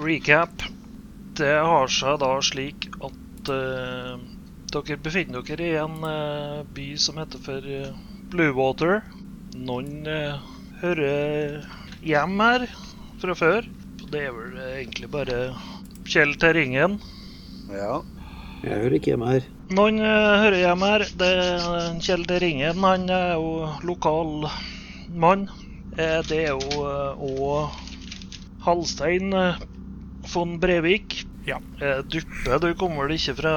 recap. Det har seg da slik at uh, dere befinner dere i en uh, by som heter for uh, Bluewater. Noen eh, hører hjem her fra før. Det er vel eh, egentlig bare Kjell til ringen. Ja. Jeg hører ikke hjemme her. Noen eh, hører hjemme her. Det er Kjell til ringen. Han er jo lokal mann. Eh, det er jo òg Halstein eh, von Brevik. Ja. Eh, Duppe, du kommer vel ikke fra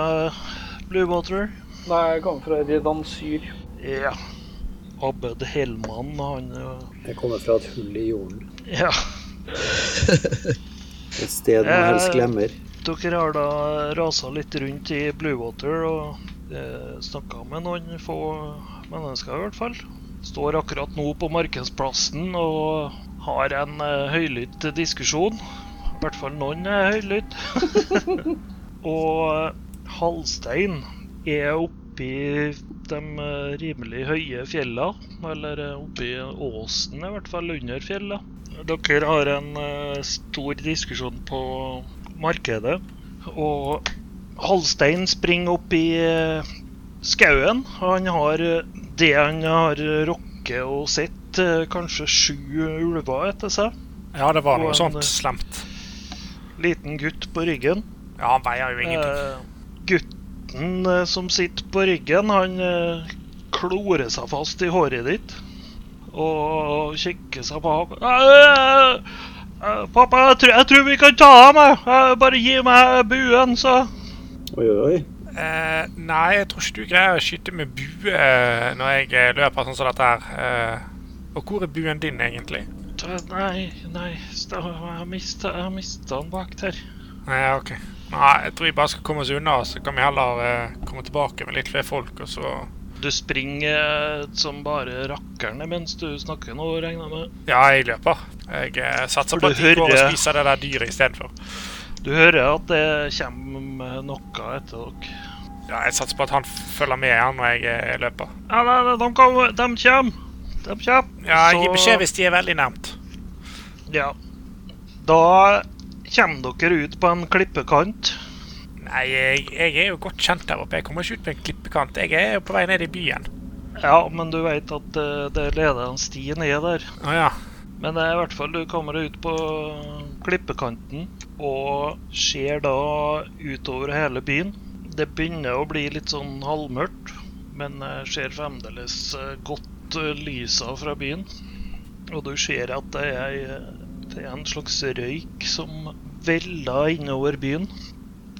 Bluewater? Nei, jeg kommer fra Redansyr. Ja. Abed Hellmann, han eh, Jeg kommer fra et hull i jorden. Ja. Et sted man helst glemmer. Dere har da rasa litt rundt i Bluewater og eh, snakka med noen få mennesker, i hvert fall. Står akkurat nå på Markedsplassen og har en eh, høylytt diskusjon. I hvert fall noen er høylytt. og eh, Halstein er oppi de eh, rimelig høye fjella, eller eh, oppi åsen, i hvert fall under fjella. Dere har en eh, stor diskusjon på markedet, og Halstein springer opp i eh, skauen. Han har eh, det han har rukket og sett, eh, kanskje sju ulver etter seg. Ja, det var noe sånt eh, slemt. Liten gutt på ryggen. Ja, han veier jo ingenting. Eh, gutten eh, som sitter på ryggen, han eh, klorer seg fast i håret ditt og kikker seg på Eh, eh, pappa, jeg tror, jeg tror vi kan ta ham. jeg. Eh, Bare gi meg buen, så Oi, oi. Eh, nei, jeg tror ikke du greier å skyte med bue eh, når jeg eh, løper sånn som dette her. Eh, og hvor er buen din, egentlig? Nei, nei, jeg har mista den bak der. Nei, ja, ok. Nei, jeg tror vi bare skal komme oss unna, så kan vi heller eh, komme tilbake med litt flere folk, og så Du springer eh, som bare rakkerne mens du snakker nå, regner jeg med. Ja, jeg løper. Jeg eh, satser på at de går og spiser det der dyret istedenfor. Du hører at det kommer noe etter dere. Ja, jeg satser på at han følger med her når jeg eh, løper. Ja, nei, nei, de kommer. De kommer. De kommer. Ja, Gi beskjed hvis de er veldig nærmt. Ja. Da kommer dere ut på en klippekant. Nei, jeg, jeg er jo godt kjent der oppe. Jeg kommer ikke ut på en klippekant. Jeg er jo på vei ned i byen. Ja, men du vet at eh, det leder en sti ned der. Ah, ja. Men i hvert fall, du kommer ut på klippekanten og ser da utover hele byen. Det begynner å bli litt sånn halvmørkt, men eh, ser fremdeles eh, godt eh, lysa fra byen. Og du ser at det er, eh, det er en slags røyk som veller innover byen.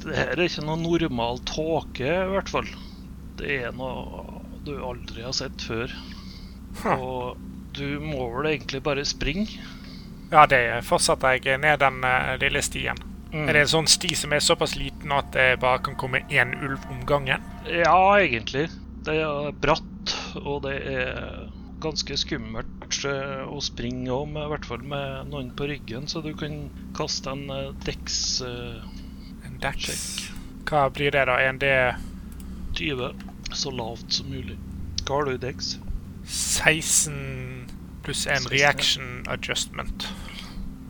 Det her er ikke noe normal tåke, i hvert fall. Det er noe du aldri har sett før. Og du må vel egentlig bare springe. Ja, det fortsetter jeg ned den eh, lille stien. Mm. Er det en sånn sti som er såpass liten at det bare kan komme én ulv om gangen? Ja, egentlig. Det er bratt, og det er ganske skummelt eh, å springe òg, i hvert fall med noen på ryggen, så du kan kaste en uh, dex eh, En dex. Hva blir det, da? En D 20 så lavt som mulig. Hva har du i dex? 16 pluss en 16, ja. reaction adjustment.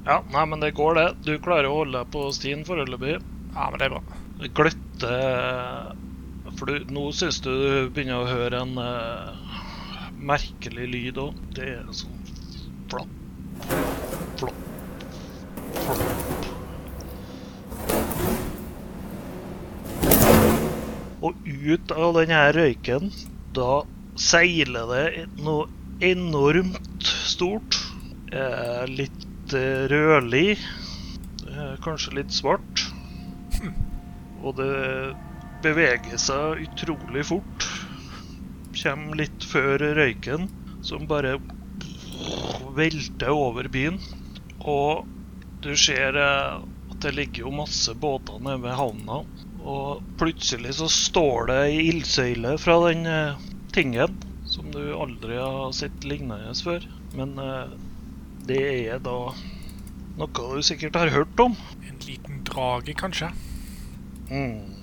Ja, nei, men det går, det. Du klarer å holde deg på stien foreløpig. Ja, men det er bra. Gløtte For du, nå syns du du begynner å høre en uh, merkelig lyd òg. Det er sånn flopp, flopp, flopp. Og ut av den her røyken, da seiler det noe enormt stort. Eh, litt eh, rødlig, eh, kanskje litt svart. Og det beveger seg utrolig fort. Kommer litt før røyken, som bare velter over byen. Og du ser eh, at det ligger jo masse båter nede ved havna. Og plutselig så står det ei ildsøyle fra den eh, tingen som du aldri har sett lignende før. Men eh, det er da noe du sikkert har hørt om. En liten drage, kanskje? Mhm.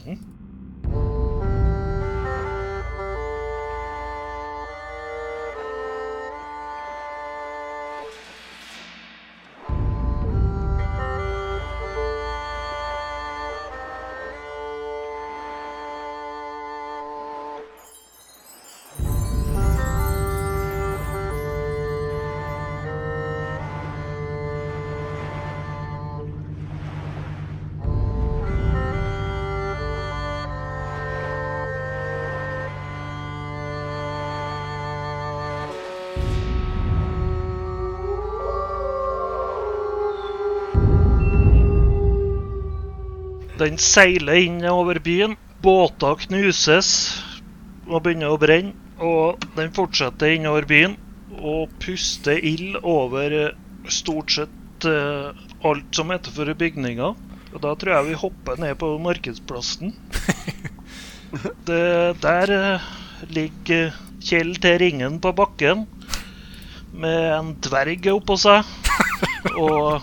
Den seiler inn over byen. Båter knuses og begynner å brenne. Og den fortsetter innover byen og puster ild over eh, stort sett uh, alt som heter for bygninger. Og da tror jeg vi hopper ned på markedsplassen. Det, der uh, ligger Kjell T. Ringen på bakken med en dverg oppå seg. Og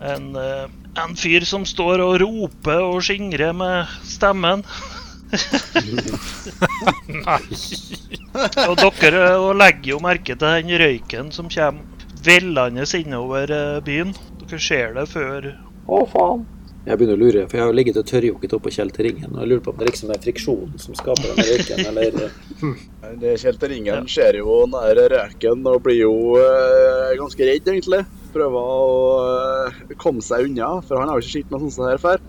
en, eh, en fyr som står og roper og skingrer med stemmen. og dere eh, og legger jo merke til den røyken som kommer vellende innover eh, byen. Dere ser det før Å, faen. Jeg begynner å lure, for jeg har ligget og tørrjokket oppå Kjell til ringen. Og jeg lurer på om det liksom er friksjonen som skaper den røyken, eller Det Kjelteringen ser jo nær røyken og blir jo eh, ganske redd, egentlig. Prøver å eh, komme seg unna, for han har jo ikke sett noe sånt som her før.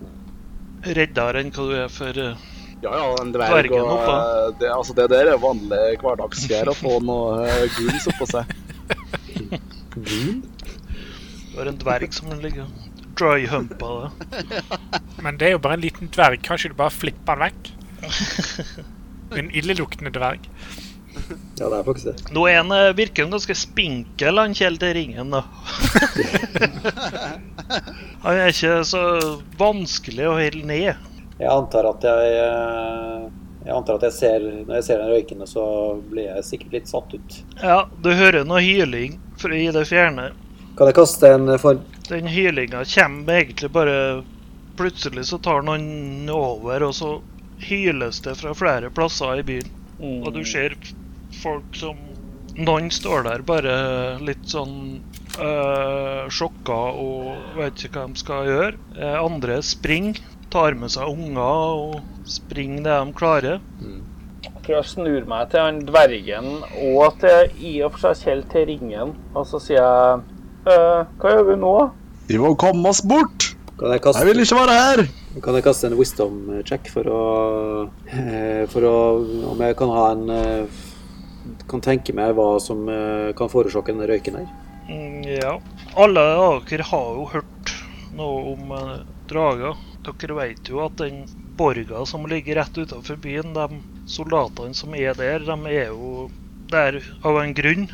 reddere enn hva du er for uh, Ja, ja, en dverg Dvergen og eh, det, altså, det der er vanlig hverdagsgreier å få noe uh, guns oppå seg. Du har en dverg som ligger dry-humpa det. Men det er jo bare en liten dverg. Kanskje du bare flipper den vekk? En illeluktende dverg. Ja, det er faktisk det. Nå er han, eh, virker han ganske spinkel, han Kjell til ringen, da. han er ikke så vanskelig å holde ned. Jeg antar at jeg eh, Jeg antar at jeg ser Når jeg ser den røykende, så blir jeg sikkert litt satt ut. Ja, du hører noe hyling fra i det fjerne. Kan jeg kaste en form Den hylinga kommer egentlig bare Plutselig så tar noen over, og så hyles det fra flere plasser i byen. Mm. Og du ser folk som Noen står der bare litt sånn øh, sjokka og vet ikke hva de skal gjøre. Eh, andre springer, tar med seg unger og springer det de klarer. Jeg Prøver jeg snur meg til han dvergen og til i og for seg Kjell til ringen, og så sier jeg «Øh, Hva gjør vi nå? Vi må komme oss bort! Kan jeg Jeg vil ikke være her! kan jeg kaste en wisdom check for å eh, For å Om jeg kan ha en eh, Kan tenke meg hva som eh, kan forårsake denne røyken her. Mm, ja. Alle dere har jo hørt noe om eh, drager. Dere vet jo at den borga som ligger rett utenfor byen, de soldatene som er der, de er jo der av en grunn.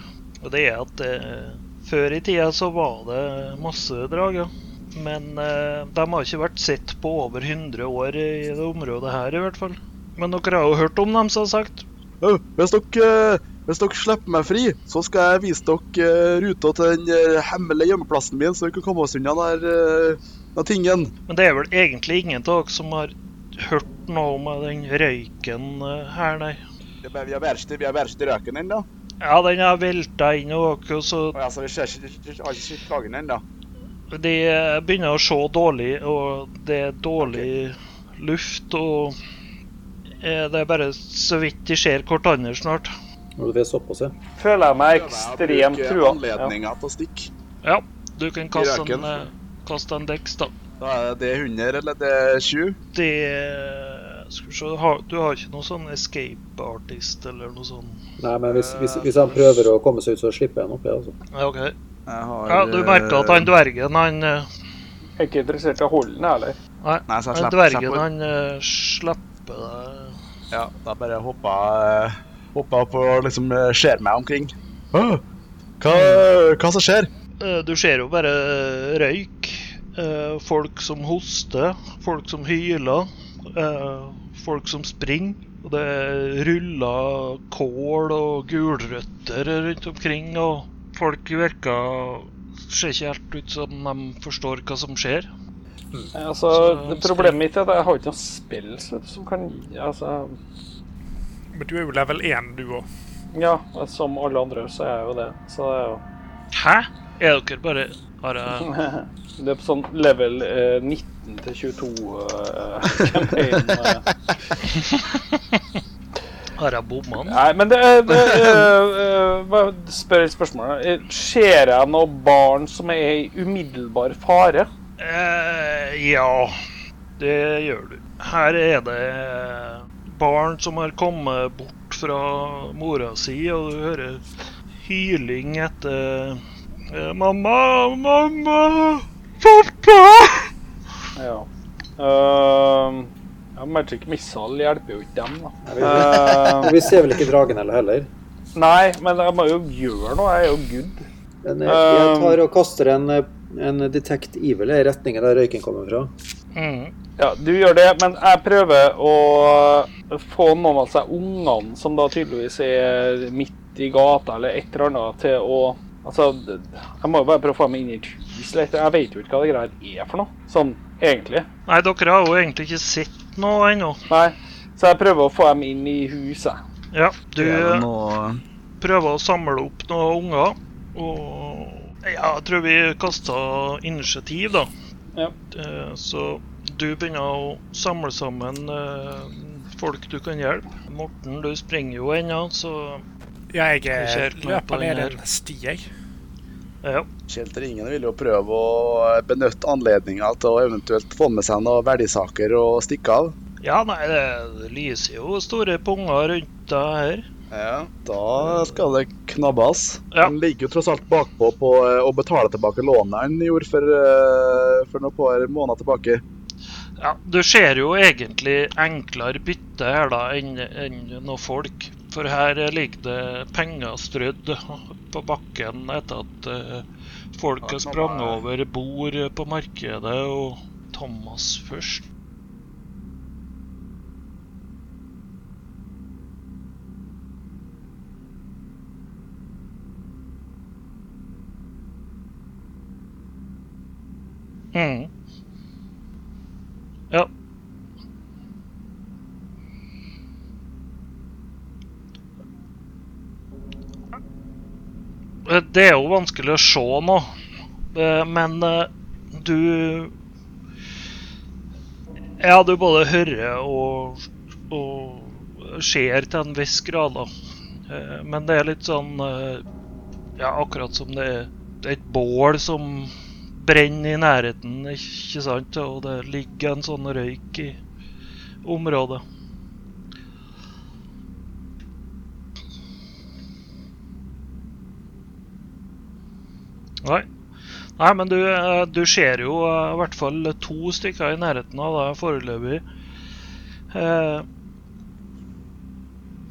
Og det er at eh, før i tida så var det masse drager. Men eh, de har ikke vært sett på over 100 år i det området her, i hvert fall. Men dere har jo hørt om dem, som sagt. Ja, Hvis dere, hvis dere slipper meg fri, så skal jeg vise dere eh, ruta til den eh, hemmelige gjemmeplassen min, så vi kan komme oss unna den eh, den tingen. Men det er vel egentlig ingen av dere som har hørt noe om den røyken eh, her, nei. Vi har- verst i røken ennå. Ja, den har velta inn og dere, så Altså, vi ser ikke, plagen ennå. De eh, begynner å se dårlig, og det er dårlig luft, og eh, det er bare så vidt de ser hverandre snart. Når du får såpass, ja. Føler jeg meg ekstremt trua. Ja. anledninga til å stikke. Ja, du kan kaste en, eh, kaste en deks, da. Da er det 100 eller det er 20. Det Skal vi se, har- du har ikke noe sånn escape artist eller noe sånn? Nei, men hvis, hvis, hvis han prøver å komme seg ut, så slipper jeg han oppi. Altså. Ja, OK. Jeg har, Ja, du merker at han dvergen, han eh, Jeg er ikke interessert i å holde den, jeg, eller? Nei, Nei, så jeg han slipper- dvergen, slipper- han eh, slipper deg. Ja, da bare hoppa jeg hoppa opp og liksom eh, ser meg omkring. Hva, hva som skjer? Eh, Du ser jo bare eh, røyk. eh, Folk som hoster, folk som hyler, eh, folk som springer. Og det ruller kål og gulrøtter rundt omkring, og folk virker Ser ikke helt ut som de forstår hva som skjer. Altså, det Problemet mitt er at jeg har ikke noe spill som kan Altså, Men du er jo level 1, du òg. ja, som alle andre så er jeg jo det. Så det er jo Hæ? Er dere bare Har jeg Det er på sånn level eh, 19 til 22 eh, campaign. eh. Har jeg bomma? Nei, men det, det eh, eh, spør et spørsmålet? Eh, Ser jeg noen barn som er i umiddelbar fare? Eh, ja, det gjør du. Her er det barn som har kommet bort fra mora si, og du hører hyling etter eh, Mamma, mamma, pappa! Ja. Uh, ja, Magic Missile hjelper jo ikke dem, da. Og vi ser vel ikke dragen heller? heller. nei, men jeg må jo gjøre noe. Jeg er jo good. Men eh, jeg Um, tar og kaster en, eh, en Detect Evil i retningen der røyken kommer fra. Mm. Ja, du gjør det, men jeg prøver å få noen av seg ungene som da tydeligvis er midt i gata eller et eller annet, til å Altså, jeg må jo bare prøve å få dem inn i et hus. eller Jeg vet jo ikke hva det greier er for noe, sånn egentlig. Nei, dere har jo egentlig ikke sett noe ennå. Nei, så jeg prøver å få dem inn i huset. Ja, du er noe prøver å samle opp noen unger. Og jeg tror vi kasta initiativ, da. Ja. Eh, Så du begynner å samle sammen eh, folk du kan hjelpe. Morten, du springer jo ennå, så Ja, jeg eh, løper ned en sti, jeg. ja. Kjell Ringen vil jo prøve å benytte anledninga til å eventuelt få med seg noen verdisaker og stikke av. Ja, nei, det, det lyser jo store punger rundt deg her. Ja, Da skal det knabbes. Ja. Han ligger jo tross alt bakpå på eh, å betale tilbake lånet han gjorde for, eh, for noen par måneder tilbake. Ja, Du ser jo egentlig enklere bytte her da enn enn noen folk. For her ligger det penger strødd på bakken etter at uh, folk har sprang er- over bord på markedet, og Thomas først. Mm. Ja. Eh, Det er jo vanskelig å se nå, Eh, men eh, du Ja, du både hører og, og ser til en viss grad, da. Men det er litt sånn Ja, akkurat som det er et bål som brenner i nærheten, ikke sant? Og det ligger en sånn røyk i området. Nei. Nei, men du, eh, du ser jo eh, i hvert fall to stykker i nærheten av deg foreløpig. Eh.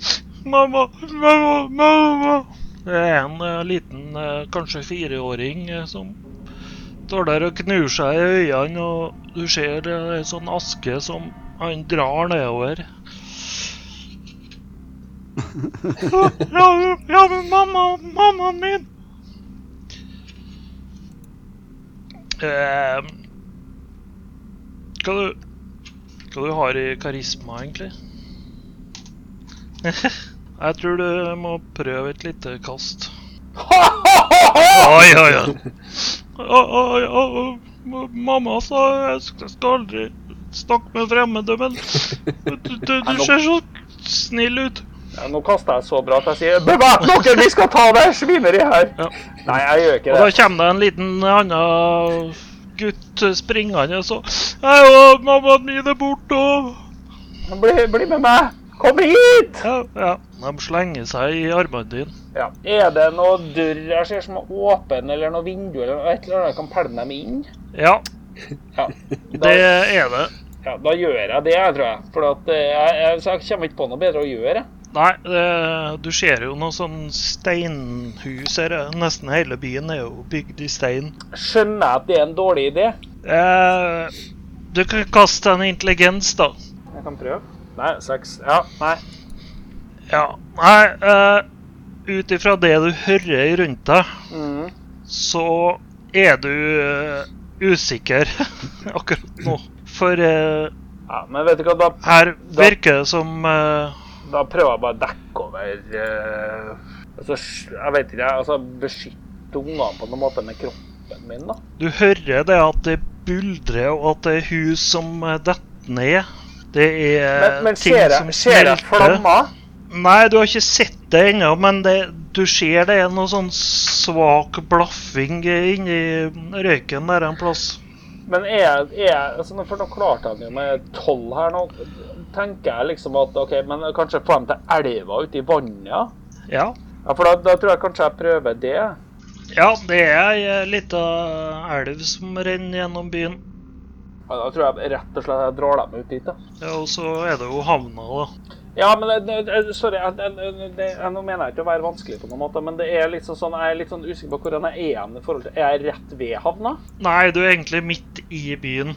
Mamma, mamma, mamma. Det er en eh, liten, kanskje fireåring, som står der og knur seg i øynene, og du ser ei en sånn aske som han drar nedover. ja, ja, ja, men mamma, mammaen min Eh, hva du Hva du har i karisma, egentlig? Jeg tror du må prøve et lite kast. Oi, oi, oi. Mamma sa jeg skal aldri snakke med fremmede, men du, du, du ser så snill ut. Ja, nå kaster jeg så bra at jeg sier Bevæpn dere, vi skal ta det svineriet her! Ja. Nei, jeg gjør ikke det. Og da kommer det en liten annen gutt springende og så «Hei, mammaen min er borte, og Bli, bli med meg! Kom hit! ja, ja. De slenger seg i armene dine. Ja. Er det noe dør jeg ser som er åpen, eller noe vindu eller noe, et eller annet jeg kan pælme dem inn? Ja, Ja. det er det. ja, da gjør jeg det, tror jeg. For at eh, jeg, jeg, jeg kommer ikke på noe bedre å gjøre. Nei, det, du ser jo noe sånn steinhus her. Nesten hele byen er jo bygd i stein. Skjønner jeg at det er en dårlig idé? Eh, du kan kaste en intelligens, da. Jeg kan prøve. Nei, seks. Ja, nei. Ja. Nei, uh, ut ifra det du hører rundt deg, mm. så er du uh, usikker akkurat nå. For uh, Ja, men vet du hva, da, her virker det som uh, da prøver jeg bare å dekke over altså, Jeg vet ikke, jeg, altså beskytte ungene på noen måte med kroppen min, da. Du hører det at det buldrer, og at det er hus som detter ned. Det er Men, men ting ser som jeg, ser jeg flammer? Nei, du har ikke sett det ennå, men det, du ser det er noe sånn svak blaffing inni røyken der en plass. Men er er altså, For nå klarte han jo med tolv her nå. Tenker jeg liksom at OK, men kanskje få dem til elva ute i vannet? Ja, Ja. Ja, for da, da tror jeg kanskje jeg prøver det. ja, det er ei lita elv som renner gjennom byen. Ja, Da tror jeg rett og slett jeg drar dem ut dit, da. Ja, og så er det jo havna, da. Ja, men det, det, sorry, jeg, jeg, jeg, nå mener jeg ikke å være vanskelig på noen måte, men det er liksom sånn, jeg er litt sånn usikker på hvor jeg er i forhold til Er jeg rett ved havna? Nei, du er egentlig midt i byen.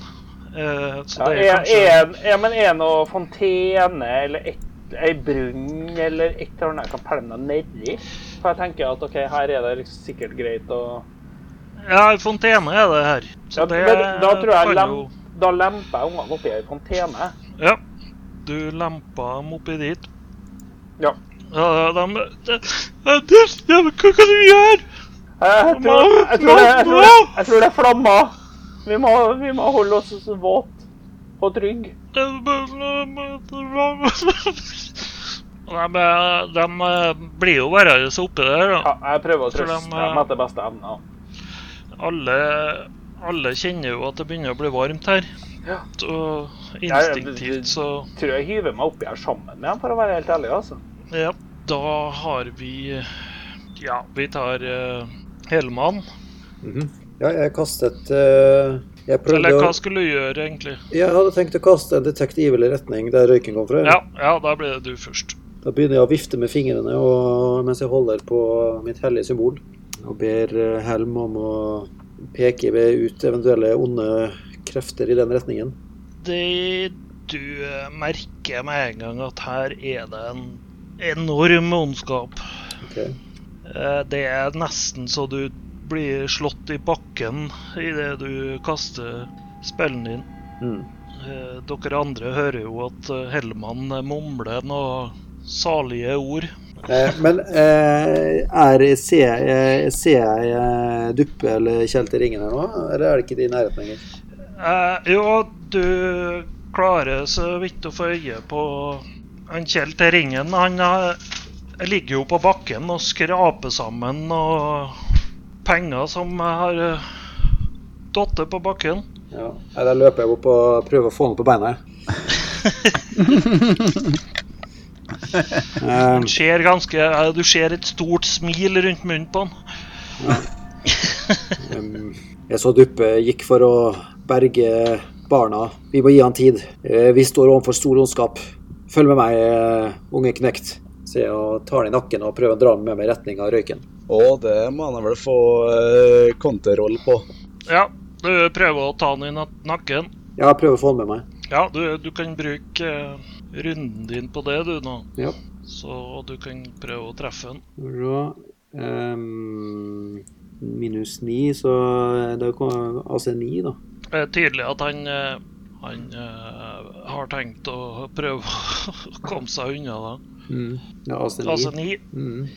Uh, så Ja, det er er, kanskje er, ja, men er noe fontene eller et, ei brunn eller et eller annet jeg kan pælme meg nedi? For jeg tenker at OK, her er det liksom sikkert greit å Ja, fontene er det her. Så ja, det men Da tror jeg lem, jo Da lemper jeg ungene oppi ei fontene. Ja. Du lempa dem oppi dit. Ja. Ja, de, de, de, de, Hva kan du gjøre? Jeg, jeg, tror, jeg, tror det, jeg, tror det, jeg tror det er flammer. Vi må, vi må holde oss våt og trygg. De, de blir jo værende oppi der, da. Ja, jeg prøver å trøste de, dem etter beste evne. Alle, alle kjenner jo at det begynner å bli varmt her. Ja. Og instinktivt så Tror jeg hiver meg oppi her sammen med dem, for å være helt ærlig. altså. Ja, da har vi Ja, vi tar uh, Helman. -hmm. Ja, jeg kastet uh, Jeg prøvde Eller hva skulle du gjøre, egentlig? Jeg hadde tenkt å kaste en detect evil i retning der røyken kom fra. Ja, ja da blir det du først. Da begynner jeg å vifte med fingrene og, mens jeg holder på mitt hellige symbol. Og ber eh, Helm om å peke ved ut eventuelle onde krefter i den retningen. Det du eh, merker med en gang at her er det en enorm ondskap. Ok. Eh, Det er nesten så du blir slått i bakken idet du kaster spillen din. Mm. Eh, Dere andre hører jo at Hellmann mumler noe salige ord. Eh, men eh, er, ser, jeg, ser jeg Duppe eller Kjell til ringen her nå, eller er det ikke i nærheten lenger? Eh, jo, du klarer så vidt å få øye på han Kjell til ringen. Han eh, ligger jo på bakken og skraper sammen og penger som har uh, datt på bakken. Ja. Da løper jeg opp og prøver å få han på beina. um, Du ser ganske eh, Du ser et stort smil rundt munnen på han. Um, jeg så Duppe gikk for å berge barna. Vi må gi han tid. Eh, Vi står overfor stor ondskap. Følg med meg, eh, unge knekt. Så jeg tar han i nakken og prøver å dra han med meg i retning av røyken. Å, det må han vel få konterroll på. Ja, du prøver å ta han i nakken. Ja, prøver å få han med meg. Ja, du, du kan bruke eh, runden din på det, du, nå. Ja. Så du kan prøve å treffe han. Bra. Ehm, minus ni, så det er AC-ni da. Det er tydelig at han, eh, han uh, har tenkt å prøve å komme seg unna det. Mm. Ja, altså ni. Altså ni. Mm.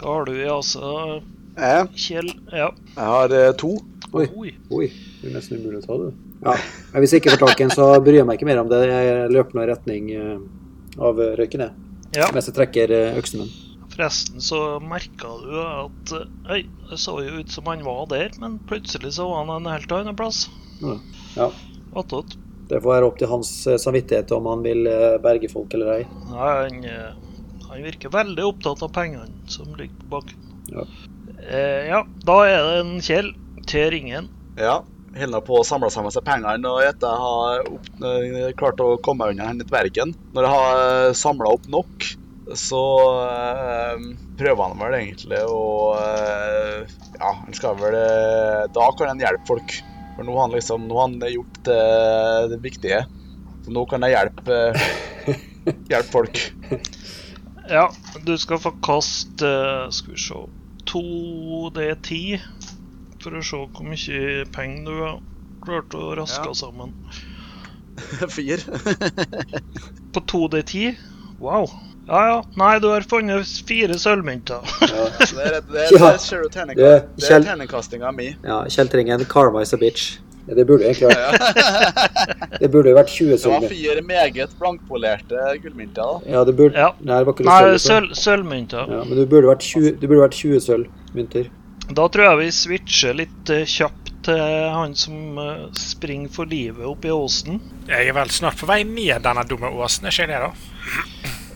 Hva har du i AC, Jeg, Kjell? Ja. jeg har uh, to. Oi. Oi. Oi, det er nesten umulig å ta, du. Ja. Hvis jeg ikke får tak i en, så bryr jeg meg ikke mer om det. Jeg løper nå i retning av røyken, jeg. Ja. Mens jeg trekker øksen min. Forresten så merka du at Oi, det så jo ut som han var der, men plutselig så var han en helt annen plass. Ja. Attåt. Det får være opp til hans eh, samvittighet om han vil eh, berge folk eller ei. Nei, han, eh, han virker veldig opptatt av pengene som ligger på bakken. Ja. Eh, ja, da er det en Kjell til ringen. Ja. Holder på å samle sammen seg pengene, og etter jeg har opp, klart å komme unna dvergen Når jeg har samla opp nok, så eh, prøver han vel egentlig å eh, Ja, han skal vel eh, Da kan han hjelpe folk. For nå har han liksom Nå har han gjort det, det viktige. Så nå kan jeg hjelpe Hjelpe folk. Ja, du skal få kaste eh, Skal vi se 2D10 for å se hvor mye penger du har klart å raske Ja. sammen. Fire. På 2D10? Wow. Ja ja. Nei, du har funnet fire sølvmynter. Ja. Det er, det er, Det- er Kjell- terningkastinga mi. Ja, Kjeltringen, karma is a bitch. Ja, det burde egentlig vært Det burde vært 20 sølvmynter. Det var fire meget blankpolerte gullmynter. Ja, det burde Ja. Nei, det var ikke Nei, sølv. sølvmynter. Ja, men det burde vært 20, burde vært 20 sølvmynter. Da tror jeg vi switcher litt eh, kjapt til han som eh, springer for livet oppi åsen. Jeg er vel snart på vei ned denne dumme åsen, er ikke jeg det, da?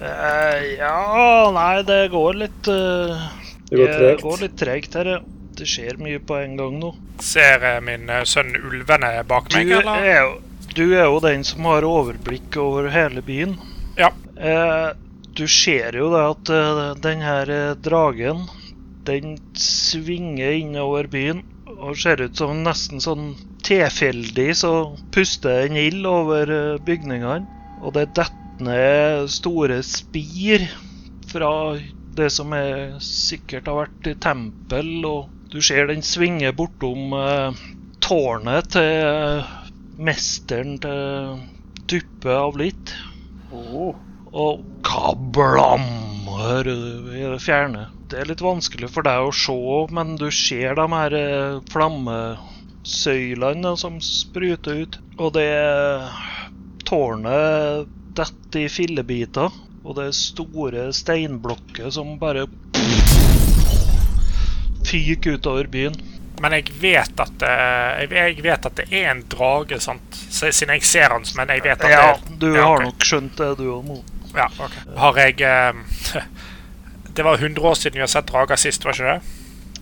Eh, ja Nei, det går litt uh, Det går det går litt tregt her, ja. Det skjer mye på en gang nå. Ser jeg min eh, sønn ulvene bak meg, Du eller? er du er jo den som har overblikk over hele byen. Ja. Uh, du ser jo det at uh, den her dragen, den svinger innover byen og ser ut som nesten sånn tilfeldig så puster en ild over bygningene. Og det detter ned store spir fra det som er, sikkert har vært tempel, og du ser den svinge bortom eh, tårnet til eh, mesteren til Duppe av litt. Oh. Og kablam, hører du i det fjerne. Det er litt vanskelig for deg å se, men du ser de her eh, flammesøylene som spruter ut. Og det tårnet detter i fillebiter. Og det er store steinblokker som bare fyker utover byen. Men jeg vet at det, jeg- jeg vet at det er en drage, sant? Siden jeg ser han, men jeg vet at Ja, det du Ja, har nok skjønt det, du òg Mo. Ja, ok. Har jeg eh, Det var 100 år siden vi har sett drager sist, var ikke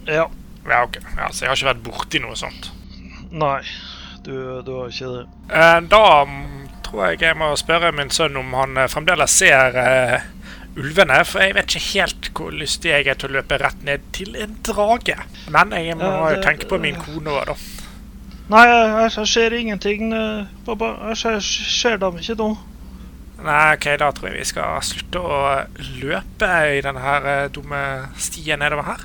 det? Ja. Ja, ok. Ja, så jeg har ikke vært borti noe sånt. Nei, du, du har ikke det. Eh, Da tror jeg jeg må spørre min sønn om han eh, fremdeles ser uh, ulvene. For jeg vet ikke helt hvor lystig jeg er til å løpe rett ned til en drage. Men jeg må Ja, det- tenke på min kone òg, da. Nei, jeg ser ingenting, eh, pappa. Jeg ser, ser dem ikke nå. Nei, ok, da tror jeg vi skal slutte å løpe i denne her dumme stien nedover her.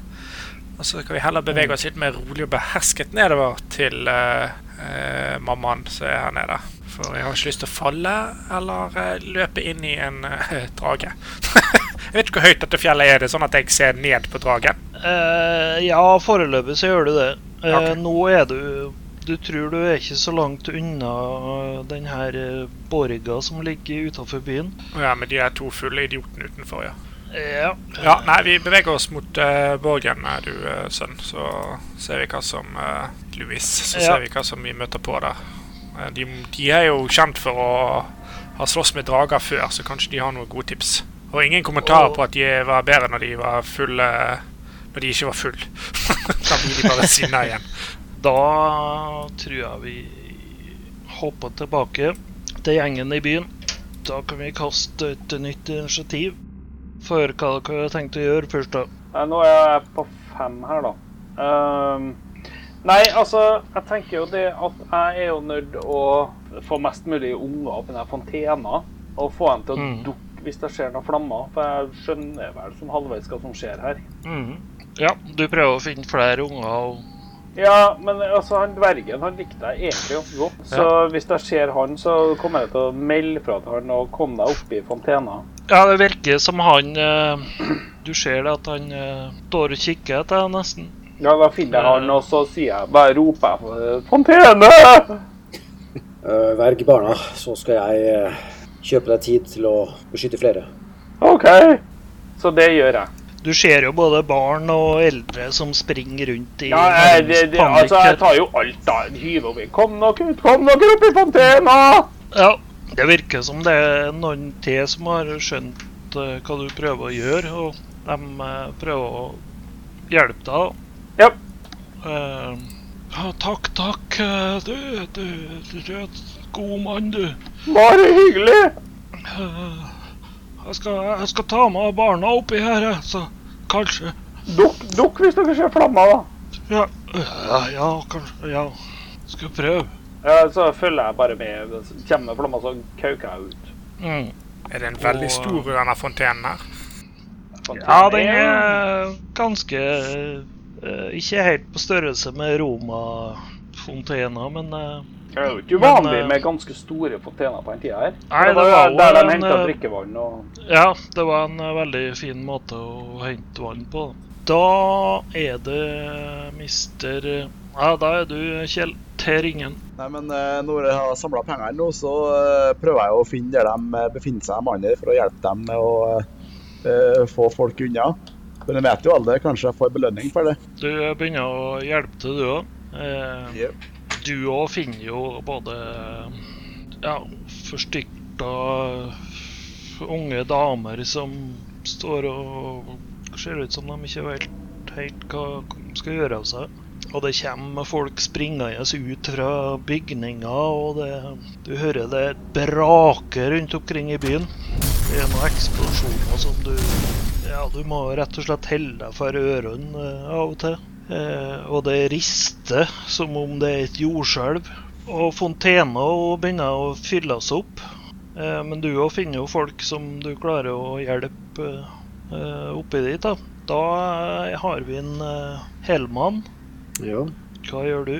Og så kan vi heller bevege oss litt mer rolig og behersket nedover til uh, uh, mammaen som er her nede. For jeg har ikke lyst til å falle eller eh, løpe inn i en eh, drage. jeg vet ikke hvor høyt dette fjellet er. Det sånn at jeg ser ned på dragen. Uh, ja, foreløpig så gjør du det. Uh, okay. Nå er du Du tror du er ikke så langt unna den her borga som ligger utafor byen. Ja, med de er to fulle idiotene utenfor, ja. Ja. Ja, nei, vi beveger oss mot uh, borgen, du uh, sønn. Så ser vi hva som uh, Louis, så Ja. ser vi hva som vi møter på der. Eh, de, de er jo kjent for å ha slåss med drager før, så kanskje de har noen gode tips. Og ingen kommentarer på at de var bedre når de var fulle Når de ikke var full. da blir de bare sinna igjen. Da tror jeg vi hopper tilbake til gjengen i byen. Da kan vi kaste et nytt initiativ. Få høre hva dere har tenkt å gjøre først, da. Nå er jeg på fem her, da. Ehm, nei, altså, jeg tenker jo det at jeg er jo nødt å få mest mulig unger opp i den fontena. Og få dem til å Mm. dukke hvis det skjer noen flammer. For jeg skjønner vel som halvveis hva som skjer her. Mm. Ja, du prøver å finne flere unger og Ja, men altså, han dvergen han likte jeg egentlig ganske godt. Så hvis jeg ser han, så kommer jeg til å melde fra til han og komme deg opp i fontena. Ja, det virker som han eh, Du ser det at han eh, står og kikker etter deg, nesten. Ja, da finner jeg han, og så sier jeg bare roper jeg på Fontene! Uh, Verg barna, så skal jeg uh, kjøpe deg tid til å beskytte flere. OK. Så det gjør jeg. Du ser jo både barn og eldre som springer rundt i Ja, jeg, det, det, panikk altså, jeg tar jo alt, da. Hyver over. Kom dere ut, kom dere opp i fontena! Ja, det virker som det er noen til som har skjønt uh, hva du prøver å gjøre, og de eh, prøver å hjelpe deg. Ja. Uh, ja, takk, takk. eh, Du, du, du er et god mann, du. Bare hyggelig. Uh, jeg, skal, jeg skal ta med barna oppi her, så kanskje Dukk, dukk hvis dere ser flammer, da. Ja, ja, ja kanskje Ja. Skal prøve. Ja, så følger jeg bare med. Kommer flamma, flammer, så kauker jeg ut. Mm. Er det en veldig Og- stor denne fontenen her? Fontenen Ja, den er ganske Ikke helt på størrelse med Roma-fontena, men eh, Det er jo ikke uvanlig Men, eh, med ganske store fontener på den tida her. Nei, det var, det var der de en, henta eh, drikkevann og ja, det var en eh, veldig fin måte å hente vann på. Da er det mister Ja, da er du, Kjell, til ringen. Nei, men eh, når jeg har samla pengene nå, så eh, prøver jeg å finne der de eh, befinner seg, mannene, for å hjelpe dem med å uh, få folk unna. Men jeg vet jo alle. kanskje jeg får belønning for det. Du begynner å hjelpe til, du òg. Eh, Yep. du òg finner jo både ja, forstyrta unge damer som står og ser ut som de ikke vet helt hva de skal gjøre av seg. Og det kommer folk springende ut fra bygninger, og det, du hører det braker rundt omkring i byen. Det er noen eksplosjoner som du Ja, du må rett og slett holde deg for ørene eh, av og til. Eh, og det rister som om det er et jordskjelv. Og fontener begynner å fylles opp. Eh, men du òg finner jo folk som du klarer å hjelpe oppi dit. Da Da har vi en helmann. Ja. Hva gjør du?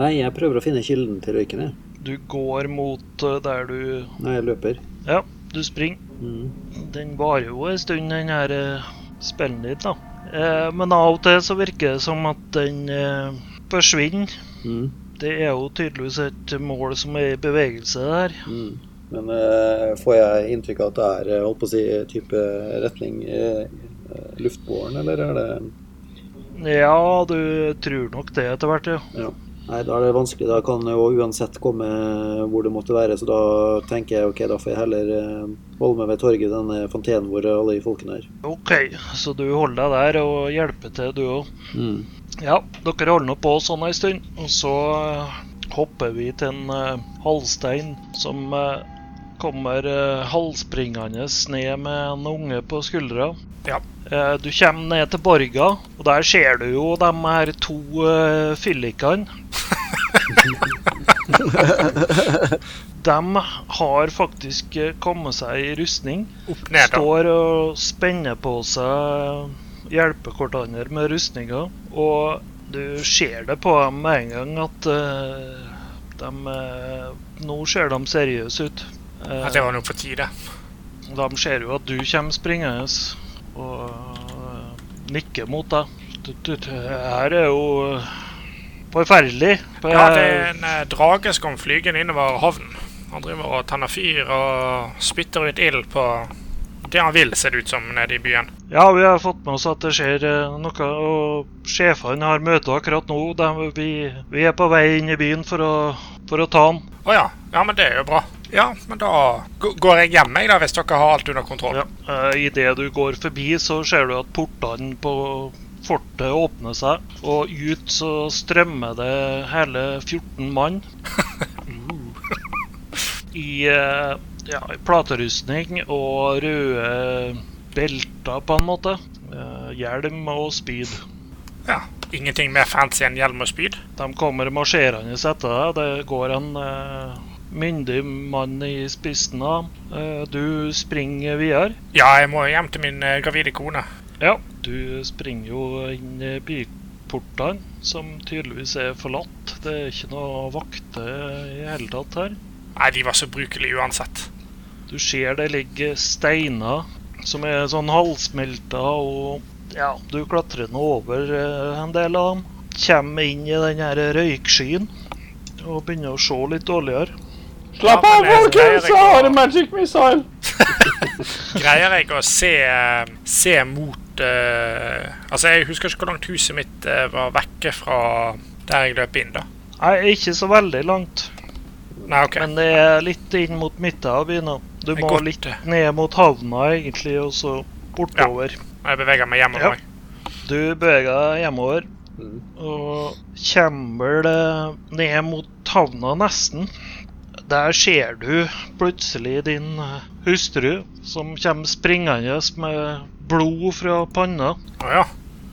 Nei, jeg prøver å finne kilden til røyken, jeg. Du går mot der du Nei, jeg løper. Ja, du springer. Mm. Den varer jo en stund, den her eh, spillen ditt, da. Eh, men av og til så virker det som at den eh, forsvinner. Mm. Det er jo tydeligvis et mål som er i bevegelse der. Mm. Men eh, får jeg inntrykk av at det er eh, holdt på å si, type retning eh, luftbåren, eller er det Ja, du tror nok det etter hvert, ja. Ja. Nei, da er det vanskelig. Da kan det jo uansett komme hvor det måtte være. Så da tenker jeg ok, da får jeg heller eh, holde meg ved torget, denne fontenen hvor alle de folkene er. OK, så du holder deg der og hjelper til, du òg. Mm. Ja, dere holder nå på sånn ei stund, og så eh, hopper vi til en uh, halvstein som uh, kommer uh, halvspringende ned med en unge på skuldra. Ja. Eh, du kommer ned til borga, og der ser du jo de her to uh, fyllikene. de har faktisk eh, kommet seg i rustning. Opp ned, da. Står og spenner på seg hjelper hverandre med rustninger. Og du ser det på dem med en gang at eh, de eh, Nå ser de seriøse ut. At det var noe på tide. de ser jo at du kommer springende og nikker mot deg. Her er jo forferdelig. Ja, det er en drage som kom flygende innover havnen. Han driver og tenner fyr og spytter ut ild på det han vil, ser det ut som, nede i byen. Ja, vi har fått med oss at det skjer eh, noe, og sjefene har møte akkurat nå. De, vi, vi er på vei inn i byen for å, for å ta han. Å ja. Ja, men det er jo bra. Ja, men da går jeg hjem, jeg, da, hvis dere har alt under kontroll. Ja. Uh, Idet du går forbi, så ser du at portene på fortet åpner seg, og ut så strømmer det hele 14 mann. I, eh, ja, platerustning og røde belter, på en måte. Eh, hjelm og spyd. Ja. Ingenting mer fancy enn hjelm og spyd. De kommer marsjerende etter deg. Det går en uh, myndig mann i spissen av. Eh, du springer videre. Ja, jeg må hjem til min uh, gravide kone. Ja, du springer jo inn i byportene, som tydeligvis er forlatt. Det er ikke noe vakter i hele tatt her. Nei, de var så brukelige uansett. Du ser det ligger steiner som er sånn halvsmelta, og ja, du klatrer nå over eh, en del av dem. Kommer inn i den her røykskyen og begynner å se litt dårligere. Slapp av, folkens! det Jeg har en magic missile! Greier jeg å se, se mot uh, Altså, jeg husker ikke hvor langt huset mitt uh, var vekke fra der jeg løp inn, da. Nei, ikke så veldig langt, Nei, okay. men det er litt inn mot midten av byen. Du må godt, litt ned mot havna, egentlig, og så bortover. Jeg beveger meg hjemover. Ja. Du beveger deg hjemover Mm. og kommer det ned mot havna nesten. Der ser du plutselig din hustru som kommer springende med blod fra panna. Å ja.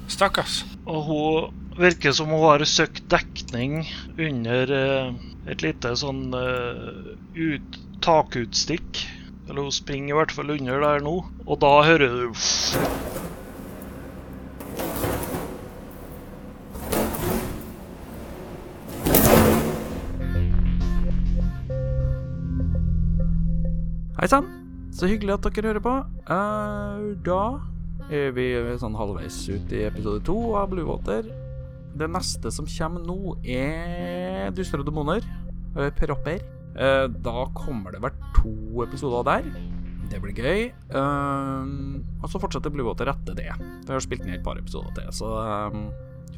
Stakkars. Og hun virker som hun har søkt dekning under eh, et lite sånn eh, ut, takutstikk. Eller hun springer i hvert fall under der nå. Og da hører du Hei sann, så hyggelig at dere hører på. Uh, da er vi sånn halvveis ut i episode to av Bluewater. Det neste som kommer nå, er Duster og demoner. eh, Propper. Eh, da kommer det vel to episoder der. Det blir gøy. Eh, og så fortsetter Bluewater etter det. Vi har spilt ned et par episoder til, så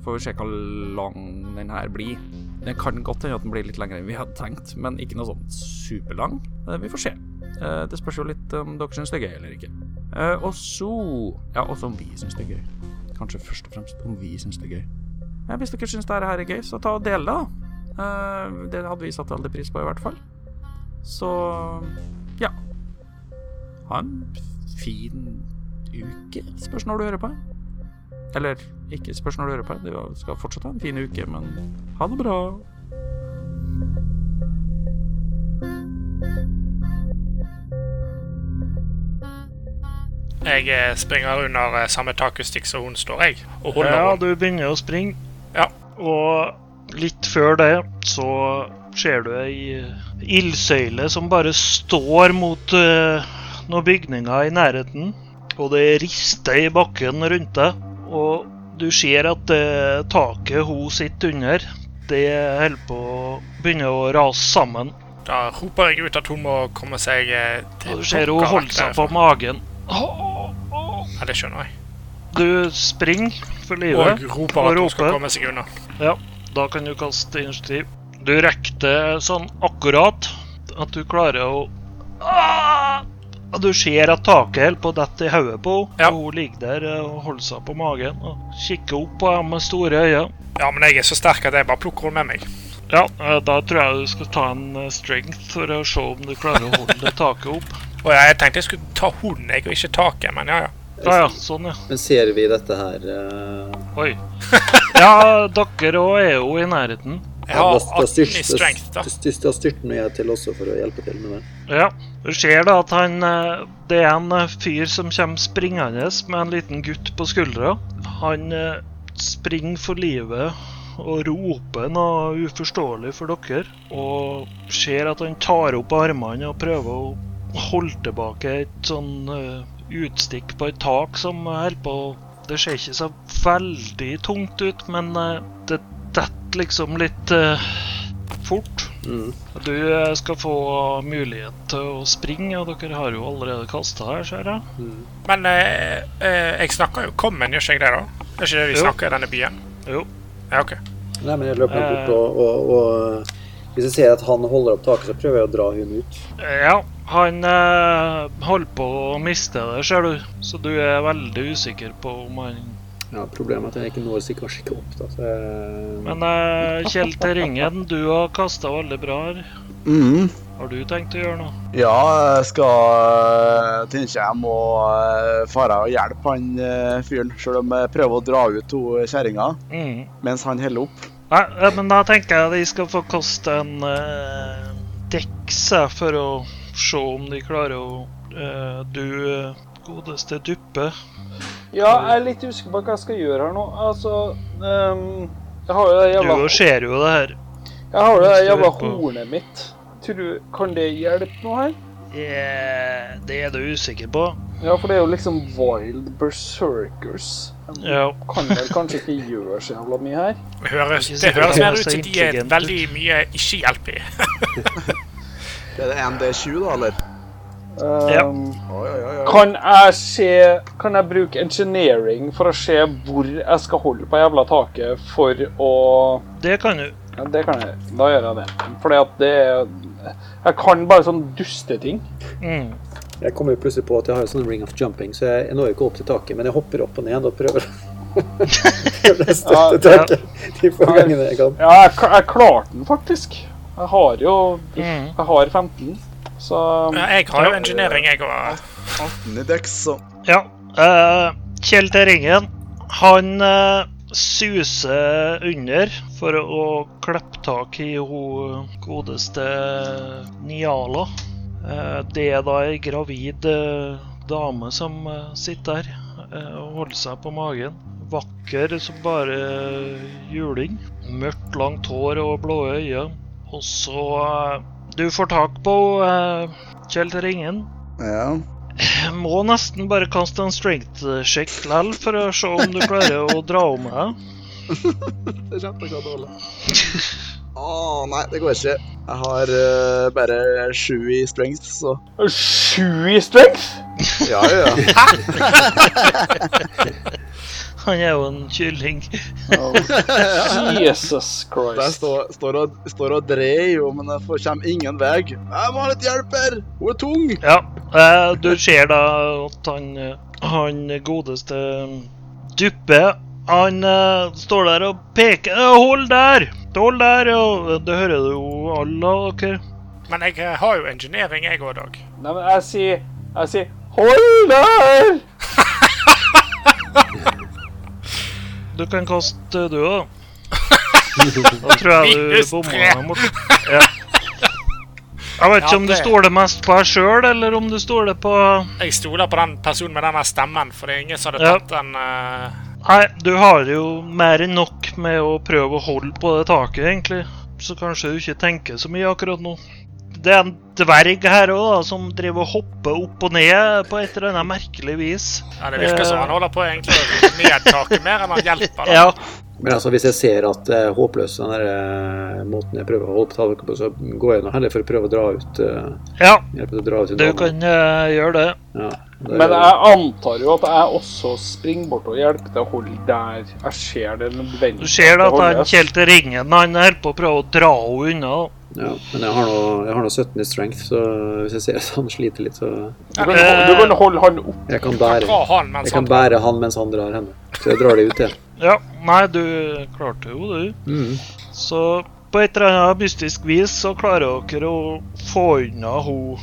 får vi se hvor lang den her blir. Det kan godt hende at den blir litt lengre enn vi hadde tenkt, men ikke noe sånn superlang. Vi får se. Det spørs jo litt om dere syns det er gøy eller ikke. Og så Ja, også om vi syns det er gøy. Kanskje først og fremst om vi syns det er gøy. Ja, hvis dere syns dette her er gøy, så ta og del det, da. Eh, det hadde vi satt veldig pris på, i hvert fall. Så ja. Ha en fin uke, spørs når du hører på. Eller ikke spørs når du hører på. Du skal fortsatt ha en fin uke, men ha det bra. Jeg eh, springer under eh, samme takustikk som hun står, jeg. Og holder Ja, du begynner å springe. Og litt før det så ser du ei ildsøyle som bare står mot uh, noen bygninger i nærheten. Og det rister i bakken rundt deg. Og du ser at det taket hun sitter under, det holder på å begynne å rase sammen. Da roper jeg ut at hun må komme seg eh, til Og du ser hun holder seg på magen. Ja, det skjønner jeg. Du springer for livet. Og roper og at hun skal komme seg unna. Ja, da kan du kaste initiativ. Du rekker det sånn akkurat at du klarer å Ah! Du ser at taket holder på å dette i hodet på henne. Ja. Hun ligger der og holder seg på magen og kikker opp på henne med store øyne. Ja, men jeg er så sterk at jeg bare plukker henne med meg. Ja, eh, da tror jeg du skal ta en eh, strength for å se om du klarer å holde taket opp. Og jeg tenkte jeg skulle ta hunden, jeg, og ikke taket, men ja, ja. Ja, ja, sånn, ja. Men ser vi dette her uh... Oi. Ja, dere òg er jo i nærheten. Jeg har da- da 18 styrt- i strength, da. Da styr- da styrter jeg til også for å hjelpe til med det. Ja, du ser da at han eh, Det er en eh, fyr som kommer springende med en liten gutt på skuldra. Han springer for livet og roper noe uforståelig for dere. Og ser at han tar opp armene og prøver å holde tilbake et sånn utstikk på et tak som holder på Det ser ikke så veldig tungt ut, men eh, det detter liksom litt eh, fort. Mm. Du eh, skal få mulighet til å springe, og dere har jo allerede kasta her, ser jeg. Men eh, eh, jeg snakker jo Kommen, gjør ikke jeg det, da? Er ikke det vi snakker i denne byen? Jo. Ja, OK. Nei, men jeg løper Eh. bort, og, og, og hvis jeg ser at han holder opp taket, så prøver jeg å dra hun ut. Ja, han eh, holder på å miste det, ser du. Så du er veldig usikker på om han Ja, Problemet er at jeg ikke når sikkert skikke opp. da. Så jeg... Men eh, Kjell til ringen, du har kasta veldig bra her. Mhm. Har du tenkt å gjøre noe? Ja, jeg skal uh, tenke jeg må uh, fare og hjelpe han eh, fyren, selv om jeg prøver å dra ut to kjerringa Mm. mens han holder opp. Nei, men da tenker jeg de skal få koste en uh, eh, for å se om de klarer å uh, Du, eh, godeste duppe, Ja, jeg er litt usikker på hva jeg skal gjøre her nå. Altså um, Jeg har jo det du jævla, jo ser jo det her. jeg har jo det jævla hornet mitt. Tror du, Kan det hjelpe noe her? Yeah, det er du usikker på. Ja, for det er jo liksom wild berserkers. De Ja. kan vel kanskje ikke gjøre så jævla mye her. Det høres, det høres er mer ut som de er veldig mye ikke-hjelp i. Er det ND20, da, eller? Ja. Oi, oi, oi. Kan jeg se Kan jeg bruke engineering for å se hvor jeg skal holde på jævla taket for å Det kan du. ja, Det kan jeg. Da gjør jeg det. Fordi at det er Jeg kan bare sånn dusteting. Mm. Jeg kommer jo plutselig på at jeg har en sånn ring of jumping, så jeg, jeg når ikke opp til taket, men jeg hopper opp og ned og prøver prøver å støtte taket de få gangene jeg kan. Ja, jeg, jeg klarte den faktisk. Jeg har jo Mm. Jeg har 15. Så Ja, jeg har jo engineering, jeg òg. 18 i så Ja. Uh, Kjell til ringen, han uh, suser under for å klippe tak i hun godeste Niala. Eh, det er da ei gravid eh, dame som eh, sitter der og holder seg på magen. Vakker som bare juling. Mørkt, langt hår og blå øyne. Og så Du får tak på Kjell til ringen. ja. Jeg må nesten bare kaste en strength check likevel for å se om du klarer å dra om deg. Det er dårlig. Å nei, det går ikke. Jeg har uh, bare sju i strength, så Sju i strength? Ja, ja. Han er jo en kylling. Jesus Jeg Christ. står, står, og, står og dreier jo, men jeg får, kommer ingen vei. Jeg må ha litt hjelp her! Hun er tung! Ja, eh, du ser da at han, eh, han godeste Duppe Han uh, står der og peker. «Ja, Hold der! Hold der! Og det hører du jo alle dere. Men jeg eh, har jo engineering, jeg òg, Dag. Nei, men jeg sier Jeg sier Hold der! Du kan kaste, du òg. Da tror jeg du bomma deg bort. Ja. Jeg vet ikke Ja, om du stoler mest på deg sjøl, eller om du stoler på Jeg stoler på den personen med denne stemmen, for det er ingen som hadde Ja. tatt den eh, Nei, du har jo mer enn nok med å prøve å holde på det taket, egentlig. Så kanskje du ikke tenker så mye akkurat nå. Det er en dverg her òg, som driver og hopper opp og ned på et eller annet merkelig vis. Ja, Det virker som Eh. han holder på egentlig å rive ned taket mer enn han hjelper. Da. Ja, Men altså, hvis jeg ser at det er håpløst, den der eh, måten jeg prøver å holde på taket på, så går jeg nå heller for å prøve å dra ut uh, ja å dra ut du kan uh, gjøre det. Ja, Men jeg antar jo at jeg også springer bort og hjelper til å holde der jeg ser det nødvendig. Du ser at han Kjelte ringen han holder på å prøve å dra henne unna. ja, men jeg har nå jeg har nå 17 i strength, så hvis jeg ser at han sliter litt, så Du kan, du kan holde han opp. jeg kan bære, jeg kan bære han mens han drar henne. Så jeg drar det ut, jeg. Ja, nei, du klarte jo det. Mm. Så på et eller annet mystisk vis så klarer dere å få unna henne.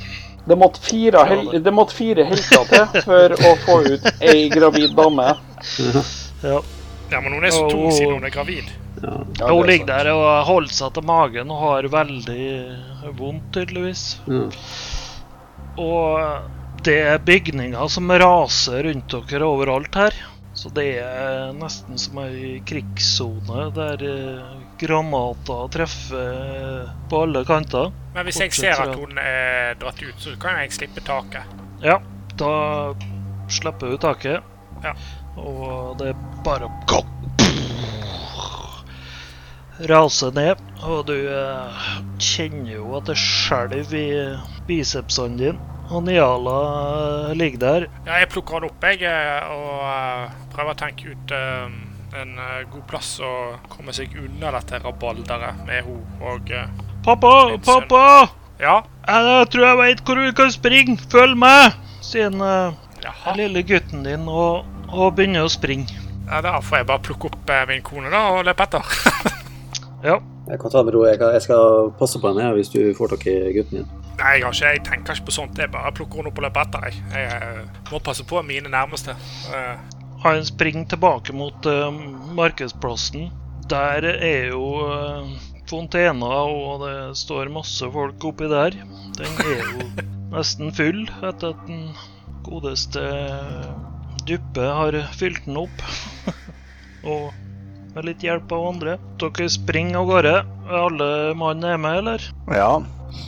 Det måtte fire, hel det måtte fire helter til for å få ut ei gravid dame. Ja. Ja, men hun er så tung siden hun er gravid. Ja. Ja, hun er ligger der og holder seg til magen og har veldig vondt, tydeligvis. Ja. Og det er bygninger som raser rundt dere overalt her. Så det er nesten som ei krigssone der eh, og treffer på alle kanter. Men hvis jeg ser at hun er dratt ut, så kan jeg slippe taket. Ja, da slipper hun taket. Ja. Og det er bare å. Rase ned. Og du eh, kjenner jo at det skjelver i bicepsene dine. Og Niala eh, ligger der. Ja, jeg plukker han opp, jeg, eh, og eh, prøver å tenke ut eh, en eh, god plass å komme seg unna dette rabalderet med henne og eh, Pappa, pappa! Ja. Jeg tror jeg veit hvor vi kan springe. Følg med! Sier den eh, lille gutten din og, og begynner å springe. Ja, da får jeg bare plukke opp eh, min kone da og løpe etter. Ja. Jeg kan ta det med ro. Jeg, jeg skal passe på henne hvis du får tak i gutten din. Nei, jeg, har ikke, jeg tenker ikke på sånt. Jeg bare plukker henne opp og løper etter. Jeg, jeg eh, må passe på mine nærmeste. Eh, Han springer tilbake mot eh, markedsplassen. Der er jo uh, fontena, og det står masse folk oppi der. Den er jo nesten full etter at den godeste Duppe har fylt den opp. og med litt hjelp av andre. Dere springer av gårde. Alle mann er med, eller? Ja.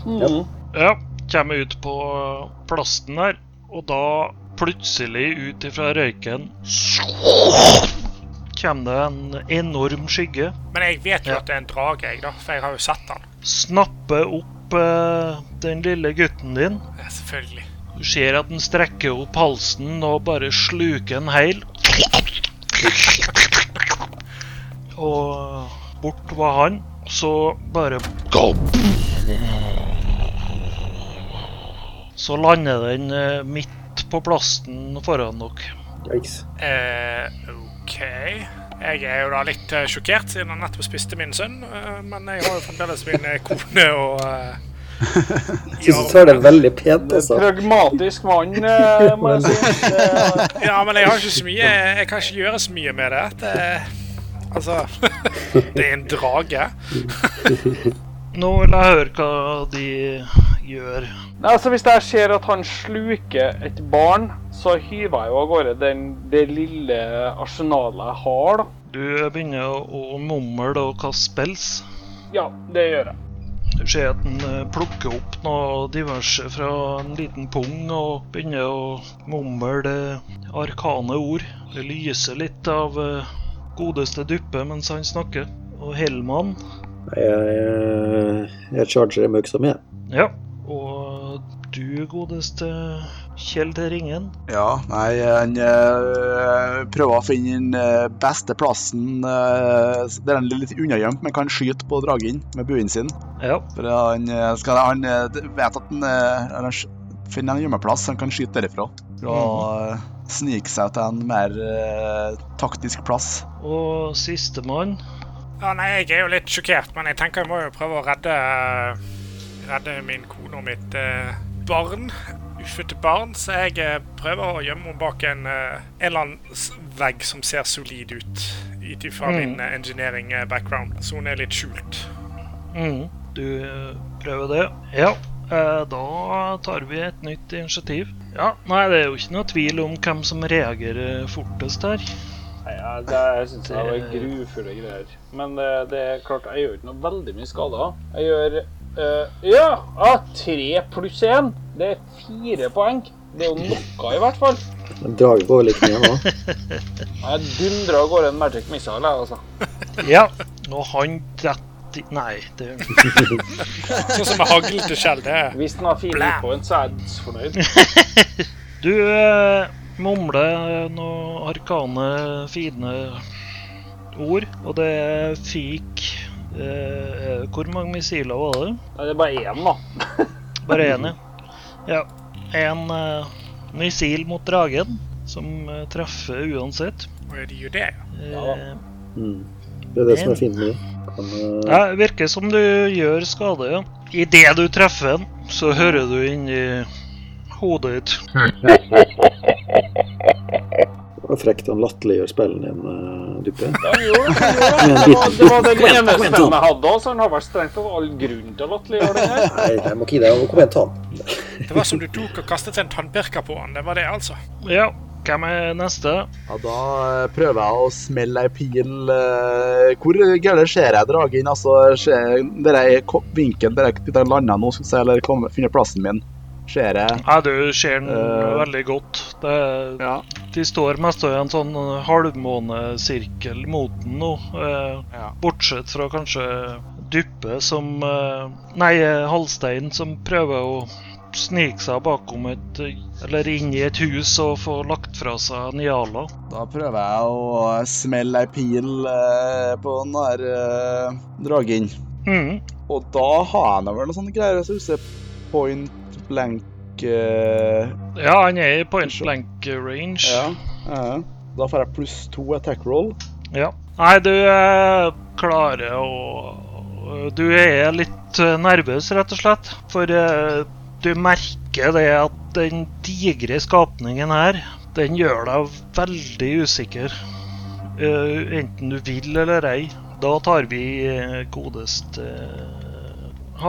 Mm. Ja, kommer ut på plassen her, og da plutselig ut ifra røyken kommer det en enorm skygge. men jeg vet jo Ja. at det er en drage, jeg, da, for jeg har jo sett den. Snapper opp eh, den lille gutten din. Ja, selvfølgelig. Du ser at den strekker opp halsen og bare sluker en heil. Og bort var han. Så bare Så lander den eh, midt på plasten foran dere. Yikes. Eh, OK. Jeg er jo da litt eh, sjokkert, siden han nettopp spiste min sønn. eh, men jeg har jo fremdeles min eh, kone og jeg Syns du tar det veldig pent, altså. Pragmatisk mann, må jeg si. Ja, men jeg har ikke så mye Jeg kan ikke gjøre så mye med det. det altså Det er en drage. Nå vil jeg høre hva de gjør. Nei, altså Hvis jeg ser at han sluker et barn, så hyver jeg jo av gårde den, det lille arsenalet jeg har. da. Du begynner å, å mumle og kaste spels. Ja, det gjør jeg. Du ser at han eh, plukker opp noe diverse fra en liten pung og begynner å mumle arkane ord. Det lyser litt av eh, godeste duppe mens han snakker. Og Hellmann, Jeg, jeg, jeg charger dem øksa mi. ja. Og du, godeste Kjell til ringen. Ja, nei, han eh, prøver å finne den eh, beste plassen eh, der han er litt unnagjemt, men kan skyte på dragen med buen sin. Ja. For han, skal, han vet at han, han finner en gjemmeplass han kan skyte derifra. For å snike seg til en mer eh, taktisk plass. Og sistemann Ja, nei, jeg er jo litt sjokkert, men jeg tenker jeg må jo prøve å redde Redde min kone og mitt eh, barn. Ufødte barn. Så jeg eh, prøver å gjemme henne bak en, eh, en eller annen vegg som ser solid ut. Ut ifra Mm. min engineering background. Så hun er litt skjult. mm, Du prøver det? Ja. Eh, da tar vi et nytt initiativ. Ja, Nei, det er jo ikke noe tvil om hvem som reagerer fortest her. Nei, ja, det syns jeg var grufulle greier. Men det, det er klart, jeg gjør ikke noe veldig mye skader. Jeg gjør eh, Ja! Tre pluss én. Det er fire poeng. Det er jo noe, i hvert fall. Draget går litt mye nå. Jeg dundrer av gårde en magic missile, jeg, altså. Ja. Og han 30 Nei, det Sånn som med hagl til skjell. Det er Hvis den har fire Blæ. points, så er jeg fornøyd. Du eh, mumler noen arkane, fine ord, og det er fik Hvor mange missiler var det? Nei, det er bare én, da. Bare én, ja. ja. En uh, missil mot dragen, som uh, treffer uansett. Og de gjør det, ja. Eh, Mm. Det er det som er fint med det. Kan, eh, ja, det virker som du gjør skade, ja. Idet du treffer den, så hører du inni hodet ditt det var frekt han latterliggjør spillen din, uh, Duppe. Ja, jo, jo, det. var, det var den eneste jeg hadde så han har vært strengt tatt all grunn til å latterliggjøre det her. Nei, jeg må ikke gi deg. Kom igjen, ta den. Det var som du tok og kastet en tannpirker på han. Det var det, altså. Ja. Hvem er neste? Ja, Da eh, prøver jeg å smelle ei pil eh, Hvor gærent ser jeg dragen? Altså, ser der vinkelen der jeg der jeg lander nå, skal jeg si, eller kommer, finner plassen min, ser jeg Ja, du ser den uh, veldig godt. Det, Ja. De står mest i en sånn eh, halvmånesirkel mot den nå. Eh, Ja. Bortsett fra kanskje Duppe som eh, Nei, eh, Halstein som prøver å snike seg bakom et eh, Eller inn i et hus og få lagt fra seg Niala. Da prøver jeg å smelle ei pil eh, på den der eh, dragen. Mm. Og da har jeg vel noe sånt greier husker point blank eh, Ja, han er i point blank range. Ja. ja. Da får jeg pluss to attack roll. Ja. Nei, du eh, klarer å Du er litt eh, nervøs, rett og slett. For uh, du merker det at den digre skapningen her, den gjør deg veldig usikker. Uh, enten du vil eller ei. Da tar vi eh,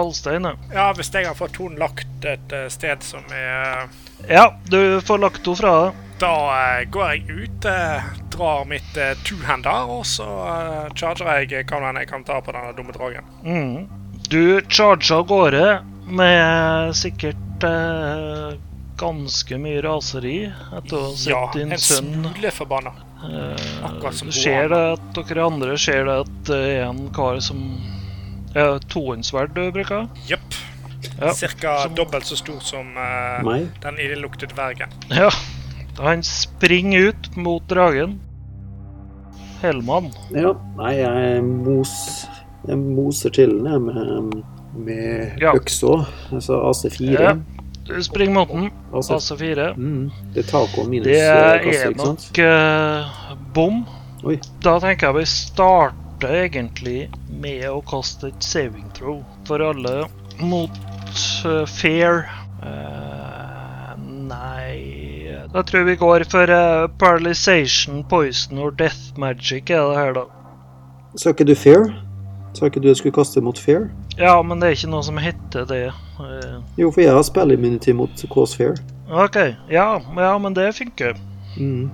eh, ja. Ja, hvis jeg har fått hun lagt et eh, sted som er Ja, du får lagt henne fra deg. Da eh, går jeg ut, eh, drar mitt uh, two-hander, og så eh, charger jeg hva jeg kan ta på denne dumme dragen. Mm. Du charger av gårde med sikkert eh, ganske mye raseri etter å ha sett Ja, din en smule forbanna. eh, akkurat som du ser det at dere andre ser det at det er en kar som ja, Tohåndssverd du bruker? Jepp. Ja. Cirka Som- dobbelt så stor som uh, den illeluktede dvergen. Ja. Han springer ut mot dragen. Hellmann. Ja. Nei, jeg mos Jeg moser til den med, med Ja. øksa. Altså AC4. Ja. Du springer mot den. AC, AC4. mm, det er taco minus Det eh, er kasse, er nok uh, bom. Oi. Da tenker jeg vi starter egentlig med å kaste et saving throw for alle mot uh, fair. Uh, nei Da tror jeg vi går for uh, paralyzation, poison or death magic er det her, da. Sa ikke du fair? Sa ikke du jeg skulle kaste mot fair? Ja, men det er ikke noe som heter det. Uh, Jo, for jeg har spillimmunity mot Cause Fair. OK. Ja, ja, men det funker. Mm.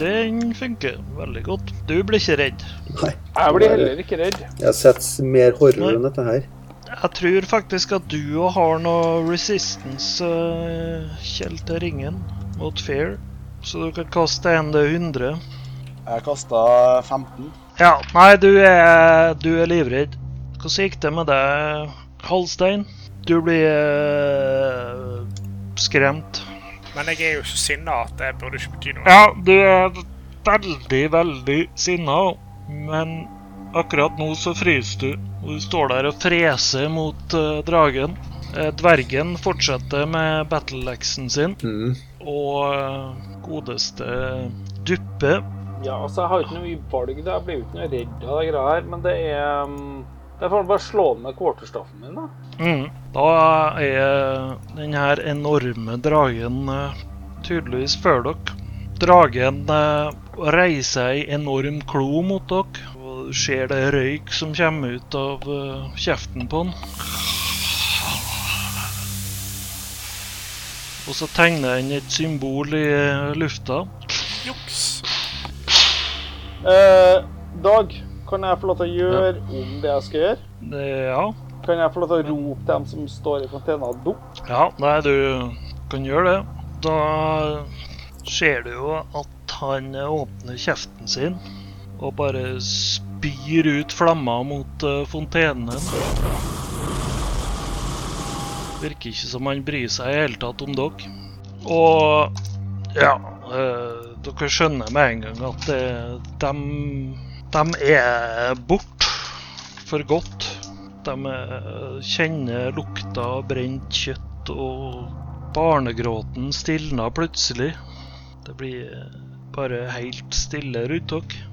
Den funker veldig godt. Du blir ikke redd. Nei. Jeg blir heller ikke redd. Jeg har sett mer horror Nei. enn dette her. Jeg tror faktisk at du òg har noe resistance, uh, Kjell, til ringen mot fair. Så du kan kaste en til 100. Jeg kasta 15. Ja, nei, du er, du er livredd. Hvordan gikk det med deg, Halstein? Du blir eh, skremt. Men jeg er jo så sinna at det burde ikke bety noe. Ja, du er veldig, veldig sinna, men akkurat nå så fryser du. Og du står der og freser mot uh, dragen. Eh, Dvergen fortsetter med battle-leksen sin, Mm. og eh, godeste Duppe Ja, altså, jeg har ikke noe valg. da. Jeg blir jo ikke noe redd av det greia her, men det er um, Det får bare slå med quarterstaffen min, da. mm. Da er den her enorme dragen eh, tydeligvis før dere. Dragen eh, reiser ei enorm klo mot dere, og du ser det røyk som kommer ut av eh, kjeften på den. Og så tegner den et symbol i lufta. Juks. Eh, Dag, kan jeg få lov til å gjøre om det jeg skal gjøre? Ja. Kan jeg få lov til å rope dem som står i fontena, dukk? Ja, nei, du kan gjøre det. Da ser du jo at han åpner kjeften sin og bare spyr ut flammer mot uh, fontenen. Virker ikke som han bryr seg i hele tatt om dere. Og ja eh, Dere skjønner med en gang at det, dem, dem er bort for godt. De kjenner lukta av brent kjøtt, og barnegråten stilner plutselig. Det blir bare helt stille rundt dere.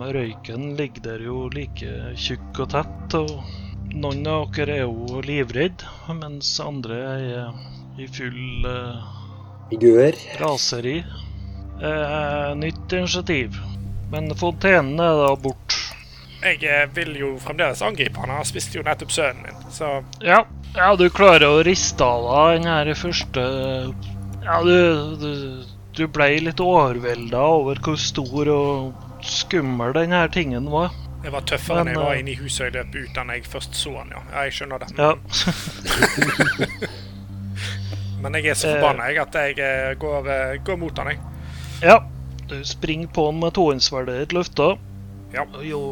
Røyken ligger der jo like tjukk og tett, og noen av dere er jo livredd, mens andre er i full eh, raseri. Eh, nytt initiativ. Men fontenene er da bort. Jeg eh, vil jo fremdeles angripe han. Han spiste jo nettopp sønnen min. Så Ja, ja du klarer å riste av deg den her første Ja, du, du, du ble litt overvelda over hvor stor og skummel den her tingen var. jeg var tøffere Men, enn jeg var eh, inne i huset og jeg løp ut da jeg først så han, ja. jeg skjønner det. Ja. Men jeg er så forbanna jeg at jeg eh, går, går mot han, jeg. ja. Du springer på den med tohåndssverdet ditt løfta. Ja. Jo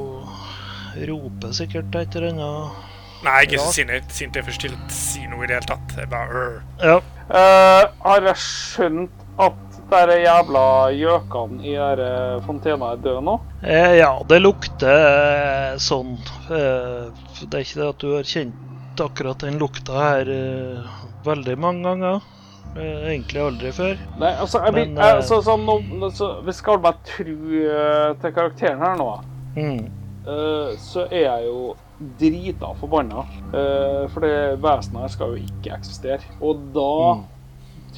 roper sikkert et eller annet Nei, jeg er Ja. så sint sint jeg først ikke til å si noe i det hele tatt. Jeg bare øh. Ja. uh, har jeg skjønt at de jævla gjøkene i der fontena er døde nå? Eh, ja, det lukter eh, sånn. Eh, det er ikke det at du har kjent akkurat den lukta her eh, veldig mange ganger. Eh, egentlig aldri før. Nei, altså, jeg, Men, jeg, altså, sånn, nå, så, Vi skal bare tro eh, til karakteren her nå. Mm. uh, så er jeg jo drita forbanna. Uh, for det vesenet her skal jo ikke eksistere. Og da Mm.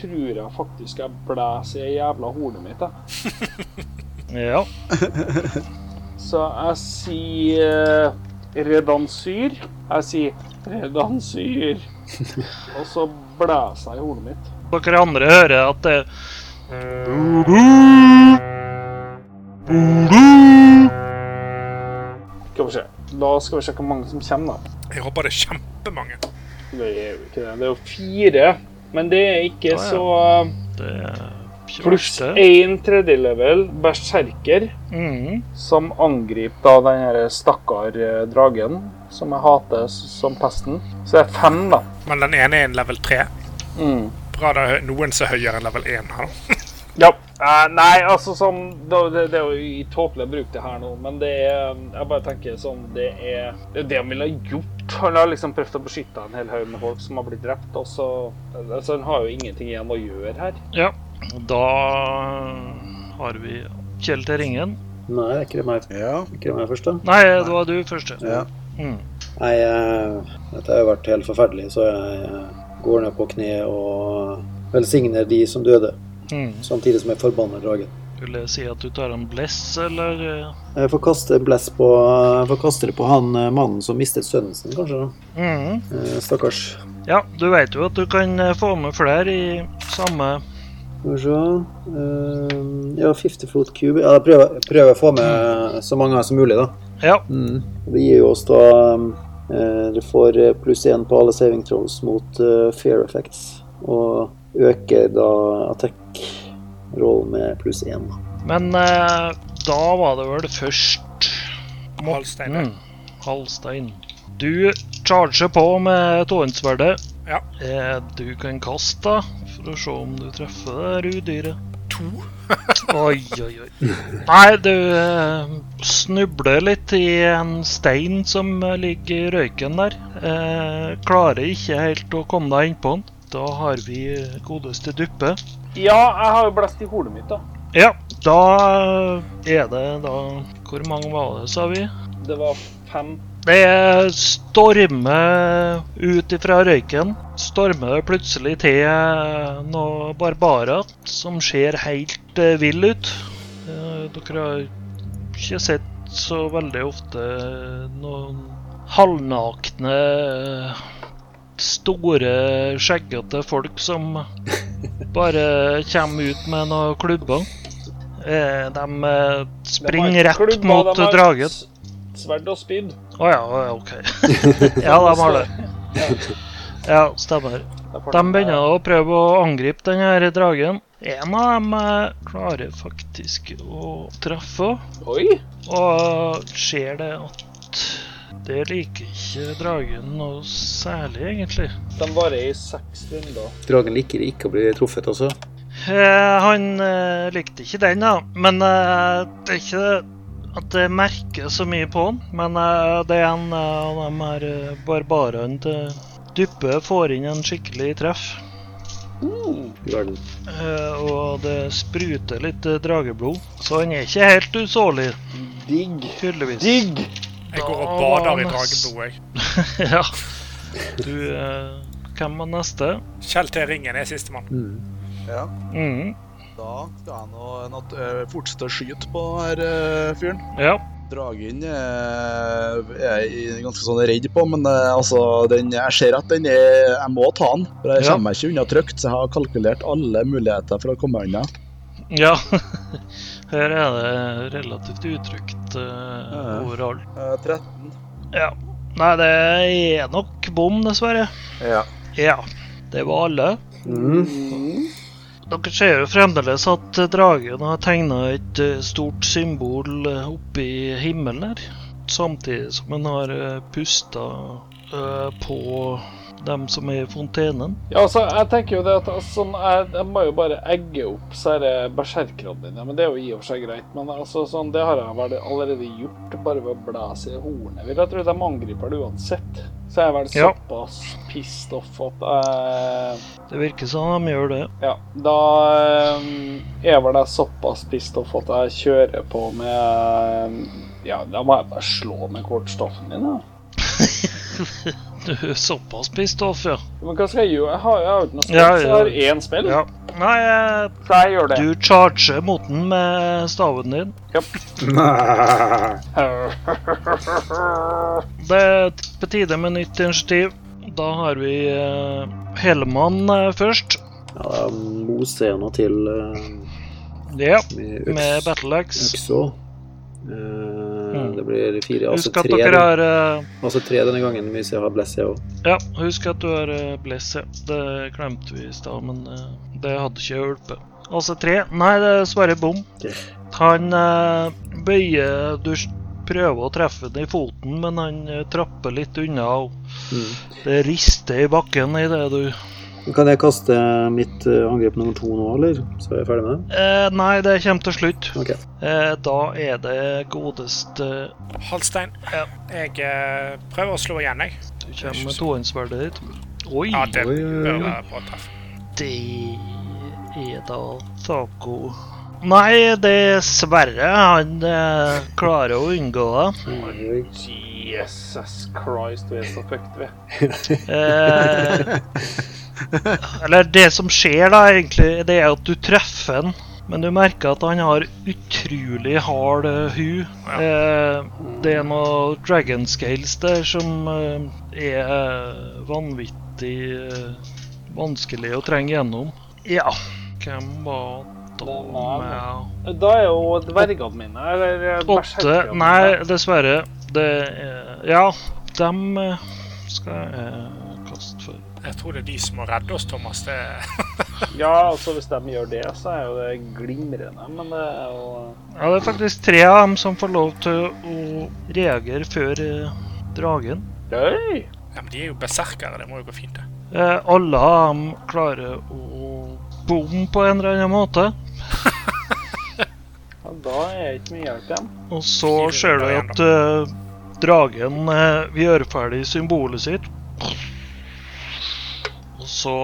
tror jeg faktisk jeg blæser i jævla hornet mitt. Jeg. Ja. Så jeg sier eh, redansyr. Jeg sier redansyr. Og så blæser jeg i hornet mitt. Dere andre hører at det Skal vi se. Da skal vi se hvor mange som kommer, da. Jeg håper det er kjempemange. Det er jo ikke det. Det er jo fire. Men det er ikke ah, ja. så eh, Det er Pluss kjørste. én tredjelevel berserker. Mm. som angriper da den her stakkar eh, dragen, som jeg hater som pesten. Så det er fem, da. Men den ene er en level tre? Mm. Bra det noen som er høyere enn level 1 her. Ja. Uh, nei, altså sånn Det, det, det er jo i tåpelig bruk, det her nå, men det er Jeg bare tenker sånn Det er det, er det han ville ha gjort. Han har liksom prøvd å beskytte en hel haug med folk som har blitt drept, og så Altså, han har jo ingenting igjen å gjøre her. Ja. Da har vi Kjell til ringen. Nei, det er ikke det meg, Ja. ikke det meg først, da. Nei, det var du første. Ja. Mm. Nei, eh, dette har jo vært helt forferdelig, så jeg eh, går ned på kne og velsigner de som døde, Mm. samtidig som jeg forbanner dragen. Vil jeg si at du tar en bless, eller eh? Jeg får kaste en bless på Jeg får kaste det på han eh, mannen som mistet sønnen sin, kanskje. da. mm. Eh, Stakkars. Ja, du vet jo at du kan få med flere i samme Skal vi se Ja, 50 foot cube. Ja, jeg prøver, jeg prøver å få med så mange som mulig, da. Ja. Mm. Det gir jo oss da Du får eh, pluss én på alle saving throws mot fear fair effects. Og øker da attack-rollen med pluss én. Men eh, da var det vel først Halstein. Mm, Halstein. Du charger på med tåhåndssverdet. Ja. Eh, du kan kaste, for å se om du treffer det her udyret. To. Oi, oi, oi. Nei, du eh, snubler litt i en stein som ligger i røyken der. Eh, klarer ikke helt å komme deg innpå den. Da har vi godeste duppe. Ja, jeg har jo blest i hodet mitt, da. Ja, da er det da Hvor mange var det, sa vi? Det var fem. Det stormer ut ifra røyken. Stormer det plutselig til noen barbarer som ser helt ville ut. Eh, dere har ikke sett så veldig ofte noen halvnakne, store, skjeggete folk som bare kommer ut med noen klubber. Eh, De eh, springer rett mot dragen. Sverd og spyd. Å oh, ja, OK. ja, de har det. Ja, stemmer. De begynner å prøve å angripe den her dragen. En av dem eh, klarer faktisk å treffe, Oi! og ser det at det liker ikke dragen noe særlig, egentlig. De varer i seks runder. Dragen liker ikke å bli truffet også. Eh, han eh, likte ikke den, da. Men eh, det er ikke at jeg merker så mye på han. Men eh, det er en eh, av de her eh, barbarene til Duppe får inn en skikkelig treff. Uh. Eh, og det spruter litt eh, drageblod. Så han er ikke helt usårlig, Digg. tydeligvis. Digg! Jeg går og bader i drageblod, jeg. ja. Du eh, Hvem var neste? Kjell T. Ringen er sistemann. Mm. Ja. Mm, Da skal jeg nå nat- eh, fortsette å skyte på her fyren. ja. Dragen uh, er jeg ganske sånn redd på, men altså, den, jeg ser at den er Jeg må ta den. For jeg Ja. kommer meg ikke unna trygt, så jeg har kalkulert alle muligheter for å komme unna. Ja. Her er det relativt utrygt uh, Ja. overalt. Uh, 13. Ja. Nei, det er nok bom, dessverre. Ja. Ja. Det var alle. Mm. Dere ser jo fremdeles at eh, dragen har tegna et eh, stort symbol eh, oppe i himmelen her. Samtidig som han har pusta på dem som er i fontenen. Ja, altså, jeg tenker jo det at altså, sånn, jeg, jeg må jo bare egge opp så er det berserkerne dine. Men det er jo i og for seg greit. Men altså, sånn, det har jeg vel allerede gjort, bare ved å blæse i hornet. Vil jeg tro de angriper det uansett. Så jeg er vel Ja. såpass pissed off at jeg Det virker som de gjør det. Ja, da eh, er vel jeg såpass pissed off at jeg kjører på med Ja, da må jeg bare slå med kortstoffen din, da. Såpass pissed off, ja. Men hva skal jeg gjøre? Jeg har jo ikke noe spill, Ja, så jeg har jeg én spill. ja. Nei, eh, Så jeg gjør det. du charger mot den med staven din. Det er på tide med nytt initiativ. Da har vi eh, Hellemann eh, først. Ja, det er jeg nå til eh, Ja, med med battle axe. øks også. Eh, Mm. Det blir fire, altså Husk at tre, dere har uh... altså tre denne gangen hvis jeg har Blessie òg. Ja, husk at du har uh, bless. Det glemte vi i stad, men uh, det hadde ikke hjulpet. Altså tre. Nei, det er dessverre bom. Okay. Han eh, bøyer Du prøver å treffe den i foten, men han eh, trapper litt unna. Mm. Det rister i bakken i det du Kan jeg kaste mitt eh, angrep nummer to nå, eller? Så er jeg ferdig med det? eh, Nei, det kommer til slutt. Ok. Eh, da er det godeste Halstein. Ja. Jeg eh, prøver å slå igjen, jeg. Du kommer med tohåndssverdet ditt. Oi! Ja, det Oi, oi, oi. Det er da taco Nei, dessverre. Han eh, klarer å unngå det. Jesus Christ, vi er så fucked, vi. Eh, eller det som skjer, da, egentlig, det er at du treffer han. Men du merker at han har utrolig hard uh, hu. Eh, det er noe dragon scales der som eh, er vanvittig eh, vanskelig å trenge gjennom. Ja. Hvem var da med Da er jo dvergene mine eller eh, Åtte Nei, dessverre. Det er Ja, dem eh, skal jeg kaste for. Jeg tror det er de som må redde oss, Thomas. Det Ja, altså hvis de gjør det, så er jo det glimrende. Men det er jo Ja, det er faktisk tre av dem som får lov til å reagere før eh, dragen. Oi! ja, men de er jo berserkere. Det må jo gå fint, det. Eh, alle av dem klarer å bomme på en eller annen måte. ja, Da er ikke mye hjelp igjen. Og så ser du at eh, dragen vil gjøre ferdig symbolet sitt. Så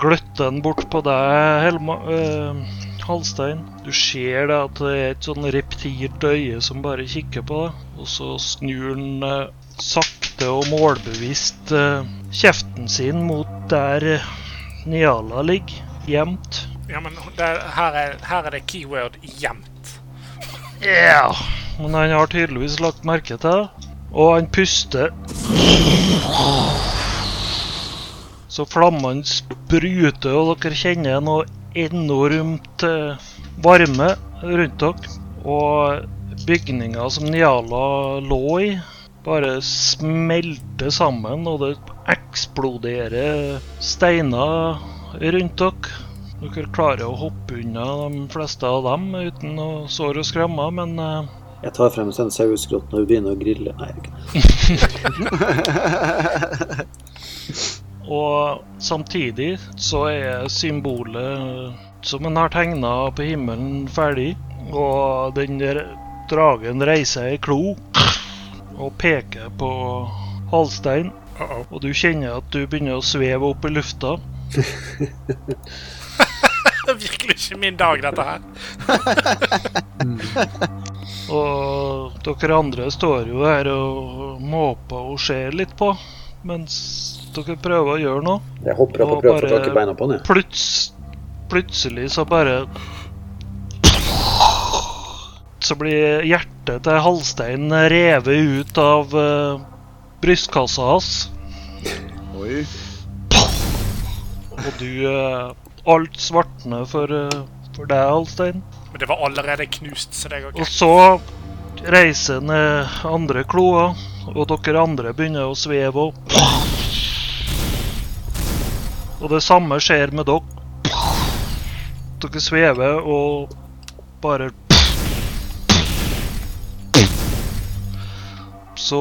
gløtter den bort på deg, Helma, øh, Halstein. Du ser det at det er et sånn reptilt øye som bare kikker på deg. Og så snur den øh, sakte og målbevisst øh, kjeften sin mot der Niala ligger, gjemt. Ja, men der, her, er, her er det keyword 'gjemt'. Ja, men han har tydeligvis lagt merke til det. Og han puster. Så flammene spruter, og dere kjenner noe enormt eh, varme rundt dere. Og bygninga som Niala lå i, bare smelter sammen, og det eksploderer steiner rundt dere. Dere klarer å hoppe unna de fleste av dem uten å såre og skremme, men eh, Jeg tar frem en saueskrott når vi begynner å grille. Nei, jeg gjør ikke det. Og samtidig så er symbolet som en har tegna på himmelen, ferdig. Og den der dragen reiser ei klo og peker på Halstein. Og du kjenner at du begynner å sveve opp i lufta. Det er virkelig ikke min dag, dette her. Og dere andre står jo her og måper og ser litt på, mens dere prøver å gjøre noe. Jeg hopper opp og prøver å få tak i beina på den. jeg. Pluts, plutselig så bare Så blir hjertet til Halstein revet ut av uh, brystkassa hans. Oi. Og du uh, Alt svartner for, uh, for deg, Halstein. Men det var allerede knust, så det går Og så reiser ned andre kloa, og dere andre begynner å sveve opp. Og det samme skjer med dere. Dere svever og bare Så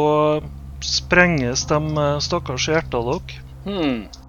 sprenges de eh, stakkars hjertene deres. Hmm.